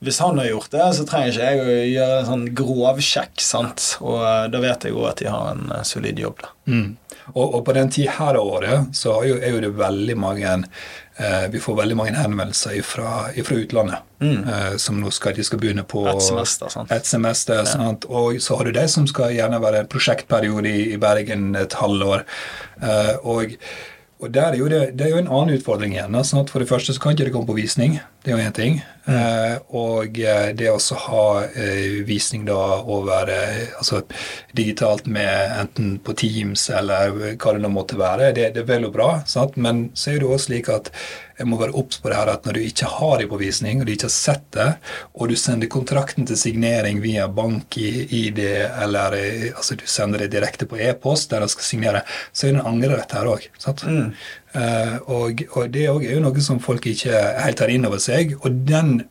S2: hvis han har gjort det, så trenger ikke jeg å gjøre en sånn grovsjekk. sant? Og uh, da vet jeg jo at de har en uh, solid jobb. da.
S3: Mm. Og, og, på den tid her av året så er jo, er jo det veldig mange uh, Vi får veldig mange henvendelser fra utlandet. Mm. som nå skal, de skal begynne på
S2: et semester. sant?
S3: Et semester, ja. sant? Og så har du de som skal gjerne være en prosjektperiode i, i Bergen et halvår. og og der er jo det, det er jo en annen utfordring igjen. Sant? For det første så kan ikke det komme på visning. Det er jo én ting. Eh, og eh, det å ha eh, visning da over eh, altså digitalt med enten på Teams eller hva det nå måtte være, det, det er vel og bra. Sant? Men så er det jo også slik at jeg må være obs på det her at når du ikke har det på visning, og du ikke har sett det, og du sender kontrakten til signering via bank i, i det, eller eh, altså du sender det direkte på e-post der de skal signere, så er det en angrerett her òg. Mm. Uh, og, og, det er jo noe som folk ikke helt tar inn over seg. Og den,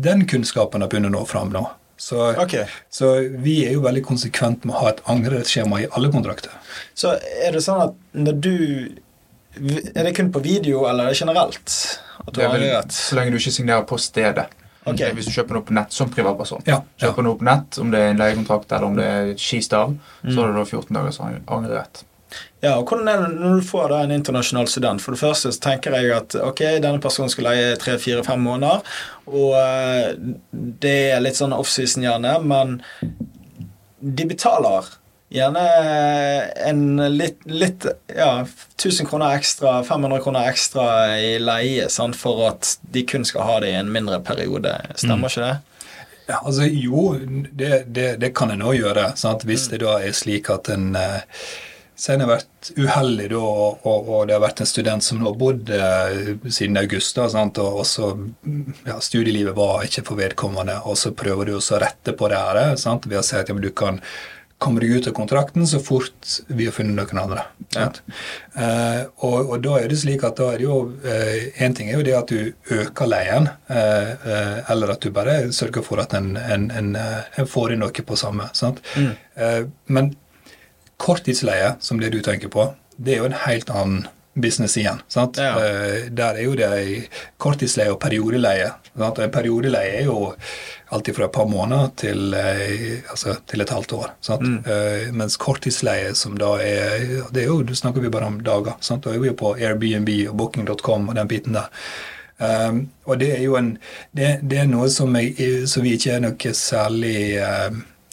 S3: den kunnskapen har begynt å nå fram nå. Så, okay. så, vi er jo veldig konsekvent med å ha et angrerettsskjema i alle kontrakter.
S2: Så er det sånn at når du Er det kun på video, eller er det generelt?
S1: det er vel, så lenge du ikke signerer på stedet. Okay. Hvis du kjøper noe på nett som privatperson.
S3: Ja,
S1: kjøper noe på nett, Om det er en leiekontrakt eller om det er skistav, mm. så har du da 14 dagers angrerett.
S2: Ja, og hvordan er det når du får da en internasjonal student? For det første så tenker jeg at ok, denne personen skal leie tre-fire-fem måneder, og uh, det er litt sånn offseason gjerne, men de betaler gjerne en litt, litt ja, 1000 kroner ekstra, 500 kroner ekstra i leie sant, for at de kun skal ha det i en mindre periode. Stemmer mm. ikke det?
S3: Ja, altså Jo, det, det, det kan en òg gjøre. Sant? Hvis mm. det da er slik at en uh, så har jeg vært uheldig da, og, og, det har vært en student som nå har bodd eh, siden august. Da, sant? og så, ja, Studielivet var ikke for vedkommende, og så prøver du også å rette på det her sant? ved å si at ja, du kan komme deg ut av kontrakten så fort vi har funnet noen andre. Ja. Eh, og, og, da er det slik at da er det jo eh, ting er jo det at du øker leien, eh, eh, eller at du bare sørger for at en, en, en, eh, en får inn noe på samme. sant? Mm. Eh, men Korttidsleie, som det du tenker på, det er jo en helt annen business igjen. sant? Ja. Uh, der er jo det korttidsleie og periodeleie. Sant? En periodeleie er jo alltid fra et par måneder til, uh, altså, til et halvt år. Mm. Uh, mens korttidsleie, som da er det er jo, Du snakker vi bare om dager. sant? Da er vi jo på Airbnb og Booking.com og den biten der. Um, og det er jo en Det, det er noe som, jeg, som vi ikke er noe særlig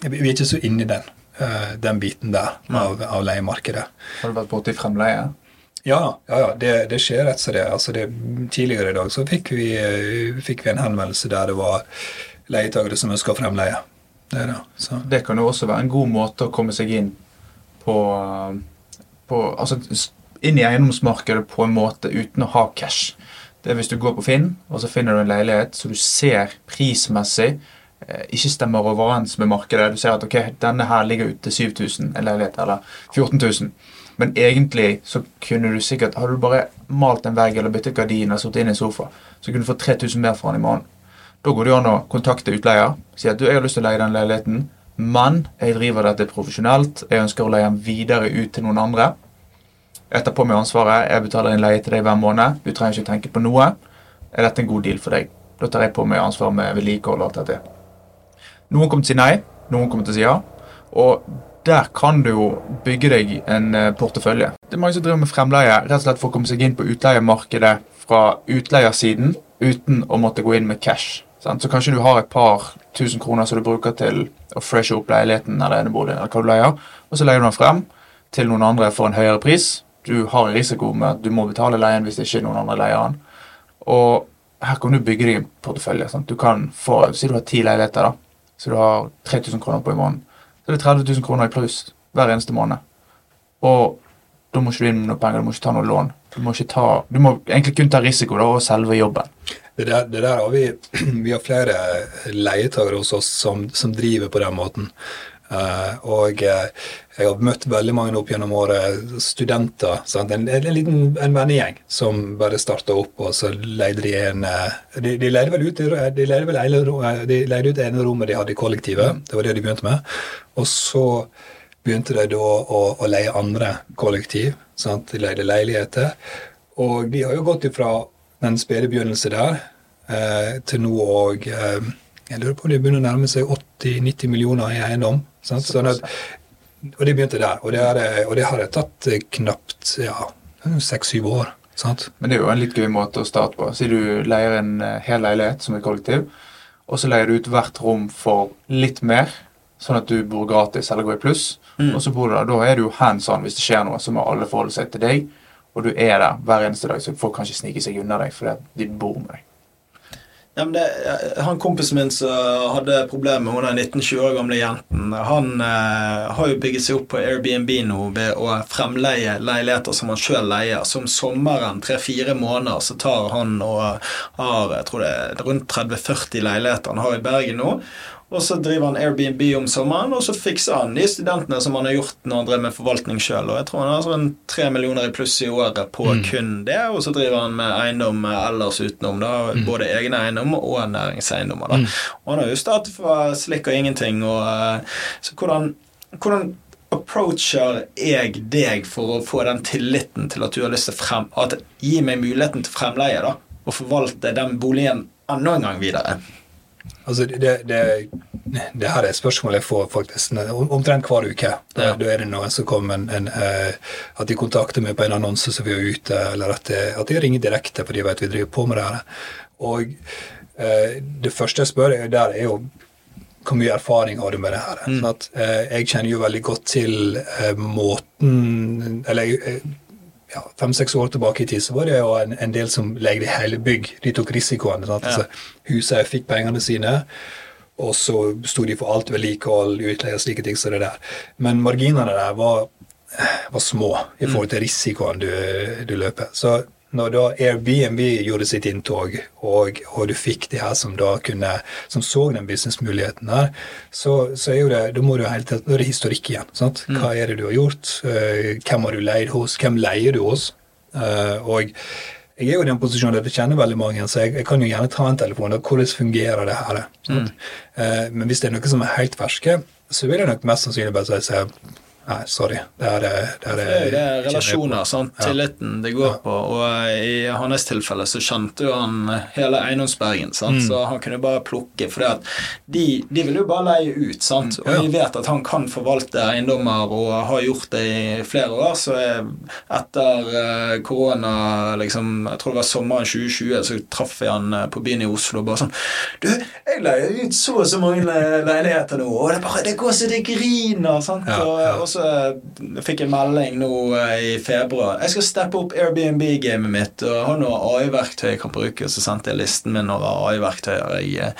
S3: Vi er ikke så inne i den. Eh, den biten der av, av leiemarkedet.
S1: Har du vært borti fremleie?
S3: Ja, ja, ja det, det, skjer rett som det. Altså det. Tidligere i dag så fikk vi, eh, fikk vi en henvendelse der det var leietakere som ønska fremleie.
S1: Det, det. det, kan jo også være en god måte å komme seg inn på, på altså inn i eiendomsmarkedet på en måte uten å ha cash. Det er hvis du går på Finn og så finner du en leilighet som du ser prismessig Eh, ikke stemmer overens med markedet. Du ser at ok, denne her ligger ute 7000 en leilighet, eller 14 000. Men egentlig så kunne du sikkert Hadde du bare malt en vegg eller byttet gardin og sittet inn i en sofa, så kunne du fått 3000 mer for den i måneden. Da går det an å kontakte utleier. Si at du, jeg har lyst til å leie den leiligheten, men jeg driver dette profesjonelt. Jeg ønsker å leie den videre ut til noen andre. Etterpå med ansvaret. Jeg betaler en leie til deg hver måned. Du trenger ikke tenke på noe. Er dette en god deal for deg? Da tar jeg på meg ansvaret med vedlikehold og alt dette. Noen kommer til å si nei, noen kommer til å si ja. Og der kan du jo bygge deg en eh, portefølje. Det er mange som driver med fremleie rett og slett for å komme seg inn på utleiemarkedet fra utleiersiden uten å måtte gå inn med cash. Så kanskje du har et par tusen kroner som du bruker til å freshe opp leiligheten eller eneboligen, eller hva du leier, og så leier du den frem til noen andre for en høyere pris. Du har risiko med at du må betale leien hvis det ikke er noen andre leier den. Og her kan du bygge deg en portefølje. Sant? Du kan få, Si du har ti leiligheter, da så du har 3000 kroner på i måneden, så det er 30 000 kroner i pluss hver eneste måned. Og da må ikke du inn med noe penger, du må ikke ta noe lån. Du må, ta, du må egentlig kun ta risiko da, og selve jobben.
S3: Det der, det der har vi, vi har flere leietakere hos oss som, som driver på den måten. Uh, og uh, jeg har møtt veldig mange opp gjennom året, studenter. En, en, liten en vennegjeng som bare starta opp, og så leide de en uh, De, de leide vel ut de leide vel ene, de leide ut ene rommet de hadde i kollektivet. Det var det de begynte med. Og så begynte de da å, å leie andre kollektiv. Sant? De leide leiligheter. Og de har jo gått ifra den spede begynnelse der til nå òg Jeg lurer på om de begynner å nærme seg 80-90 millioner i eiendom. Sånn at, og det begynte der. Og det, er, og det har tatt eh, knapt ja, seks-syv år. Sant?
S1: Men det er jo en litt gøy måte å starte på. Si du leier en eh, hel leilighet som er kollektiv, og så leier du ut hvert rom for litt mer, sånn at du bor gratis eller går i pluss. Mm. Og så bor du der. Da er du jo hands on hvis det skjer noe, så må alle forholde seg til deg. Og du er der hver eneste dag, så folk kan ikke snike seg unna deg fordi de bor med deg.
S2: Ja, men det, han Kompisen min som hadde problemer med den 19-20 år gamle jenten, han eh, har jo bygget seg opp på Airbnb nå ved å fremleie leiligheter som han sjøl leier. Så om sommeren, tre-fire måneder, så tar han og har jeg tror det er rundt 30-40 leiligheter han har i Bergen nå. Og så driver han Airbnb om sommeren, og så fikser han de studentene som han har gjort når han drev med forvaltning sjøl. Jeg tror han har sånn tre millioner i pluss i året på mm. kun det. Og så driver han med eiendom ellers utenom, da, mm. både egne eiendom og næringseiendommer. da. Mm. Og han har jo startet fra slikk og ingenting. Og, eh, så hvordan, hvordan approacher jeg deg for å få den tilliten til at du har lyst til frem... At gi meg muligheten til fremleie, da, og forvalte den boligen enda en gang videre?
S3: Altså, det, det, det, her er et spørsmål jeg får faktisk omtrent hver uke. Da, ja. da er det noen som kommer en, en, uh, at de kontakter meg på en annonse som vi er ute, eller at, at de ringer direkte fordi de vet vi driver på med det her. Og eh, det første jeg spør der, er jo hvor mye erfaring har du med det her? Mm. Sånn at, eh, jeg kjenner jo veldig godt til måten Eller jeg ja, fem-seks år tilbake i tid så var det jo en, en del som legde hele bygg. De tok risikoen. Ja. altså, Huset fikk pengene sine, og så sto de for alt vedlikehold, utleie og slike ting som det der. Men marginene der var, var små i forhold til risikoen du, du løper. Så når da Airbnb gjorde sitt inntog, og, og, du fikk de her som da kunne, som så den businessmuligheten der, så, så er jo det, da må du helt, da er det historikk igjen. sant? Mm. Hva er det du har gjort? Uh, hvem har du leid hos? Hvem leier du hos? Uh, og jeg er jo i den posisjonen at jeg kjenner veldig mange, så jeg, jeg kan jo gjerne ta en telefon. og Hvordan fungerer det her? Mm. Uh, men hvis det er noe som er helt ferske, så vil jeg nok mest sannsynlig bare si Nei, sorry. Det er, det
S2: er, det er, det er relasjoner, sant? Tilliten det går ja. på. Og i hans tilfelle så kjente jo han hele Eiendomsbergen, sant? Mm. så han kunne bare plukke. For de, de vil jo bare leie ut, sant? og ja. vi vet at han kan forvalte eiendommer og har gjort det i flere år. Så etter uh, korona, liksom, jeg tror det var sommeren 2020, så traff jeg han på byen i Oslo og bare sånn Du, jeg leier ut så og så mange leiligheter nå, og det, bare, det går så det griner, sant? Ja, og så eh, fikk jeg melding nå eh, i februar. Jeg skal steppe opp Airbnb-gamet mitt og har noe AI-verktøy jeg kan bruke. Så sendte jeg listen min over AI-verktøyer jeg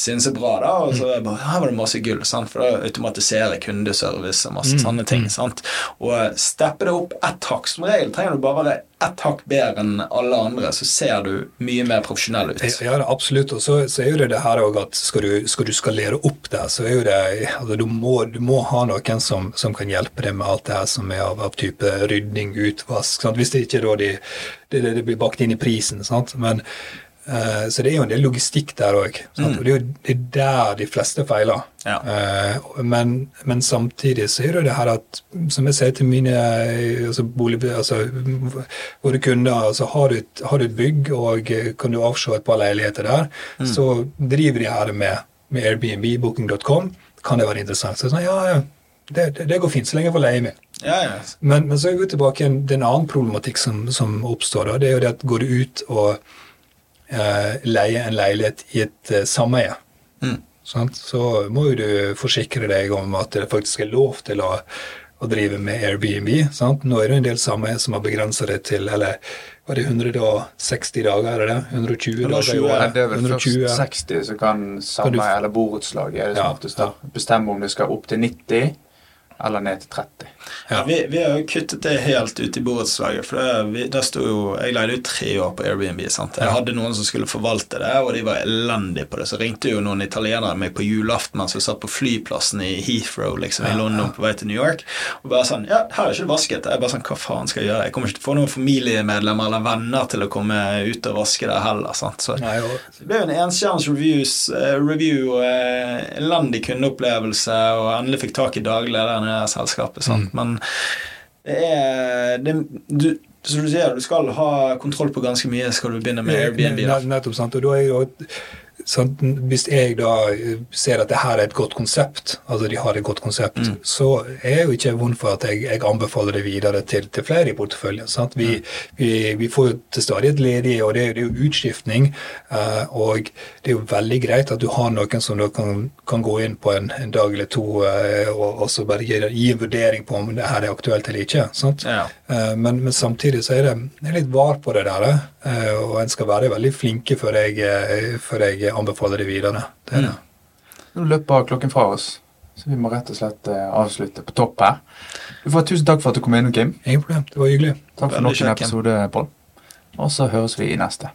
S2: synes er bra. da, Og så bare, her var det masse gull, sant? for da automatiserer kundeservice og masse mm. sånne ting. Mm. sant? Og steppe det opp ett hakk. Som regel trenger du bare være ett hakk bedre enn alle andre, så ser du mye mer profesjonell ut.
S3: Ja, absolutt. Og så, så er jo det det her òg at skal du, skal du, skalere opp det, så er jo det altså du, må, du må ha noen som, som, kan hjelpe deg med alt det her som er av, av type rydning, utvask. Sant? Hvis det ikke da de, det, det, blir bakt inn i prisen. sant? Men Uh, så det er jo en del logistikk der òg. Mm. Og det er jo det er der de fleste feiler. Ja. Uh, men, men, samtidig så er det det her at, som jeg sier til mine altså bolig, altså, våre kunder altså har, du et, har, du et, bygg og kan du avse et par leiligheter der, mm. så driver de her med, med Airbnb, booking.com. Kan det være interessant? Så sånn, ja, det, det, det, går fint, så lenge jeg får leie meg.
S2: Ja, ja.
S3: Men, men, så er vi tilbake til en annen problematikk som, som oppstår. Da. Det er jo det at går du ut og eh, leie en leilighet i et eh, sameie, mm. så må jo du forsikre deg om at det faktisk er lov til å, å drive med Airbnb. Sant? Nå er det en del sameier som har begrensa det til eller var det 160 dager, er det det? 120 dager?
S1: Det er vel 120. først 60 så kan sameie eller borettslaget. Ja, ja. bestemme om det skal opp til 90 eller ned til 30.
S2: Ja. Vi, vi, har jo kuttet det helt ut i borettslaget. For det, vi, der jo, Jeg leide jo tre år på Airbnb. sant? Jeg hadde noen som skulle forvalte det, og de var elendige på det. Så ringte jo noen italienere meg på julaften mens vi satt på flyplassen i Heathrow liksom, i London på vei til New York. Og bare sånn Ja, her er ikke det vasket. Jeg bare sånn, Hva faen skal jeg gjøre? Jeg kommer ikke til å få noen familiemedlemmer eller venner til å komme ut og vaske det heller. sant? Så Nei, det ble jo en enstjerners uh, review og uh, elendig kundeopplevelse, og endelig fikk tak i daglig i det selskapet. sant? Mm. Men det er det, du, Som du sier, du skal ha kontroll på ganske mye skal du begynne med Airbnb.
S3: Da. Nettopp, sant. Og da er jo sant? Hvis jeg da eh, ser at det her er et godt konsept, altså de har et godt konsept,
S2: Mm.
S3: så er jeg jo ikke vond for at jeg, jeg anbefaler det videre til, til flere i porteføljen. Vi,
S2: Mm.
S3: vi, vi får jo til stadighet ledige, og det, er- det er jo utskiftning. Uh, og det er jo veldig greit at du har noen som da kan, kan gå inn på en, en dag eller to uh, og, og så bare gi, gi en vurdering på om det her er aktuelt eller ikke. Sant?
S2: Ja.
S3: Eh, Men, men samtidig så er det jeg er litt var på det der, eh, og en skal være veldig flinke før jeg, eh, før jeg anbefaler det videre. Det er det.
S1: Nå løper klokken fra oss, så vi må rett og slett avslutte på topp her. Du får Tusen takk for at du kom innom, Kim.
S3: Ingen problem. Det var hyggelig.
S1: Takk for nok en episode, Pål. Og så høres vi i neste.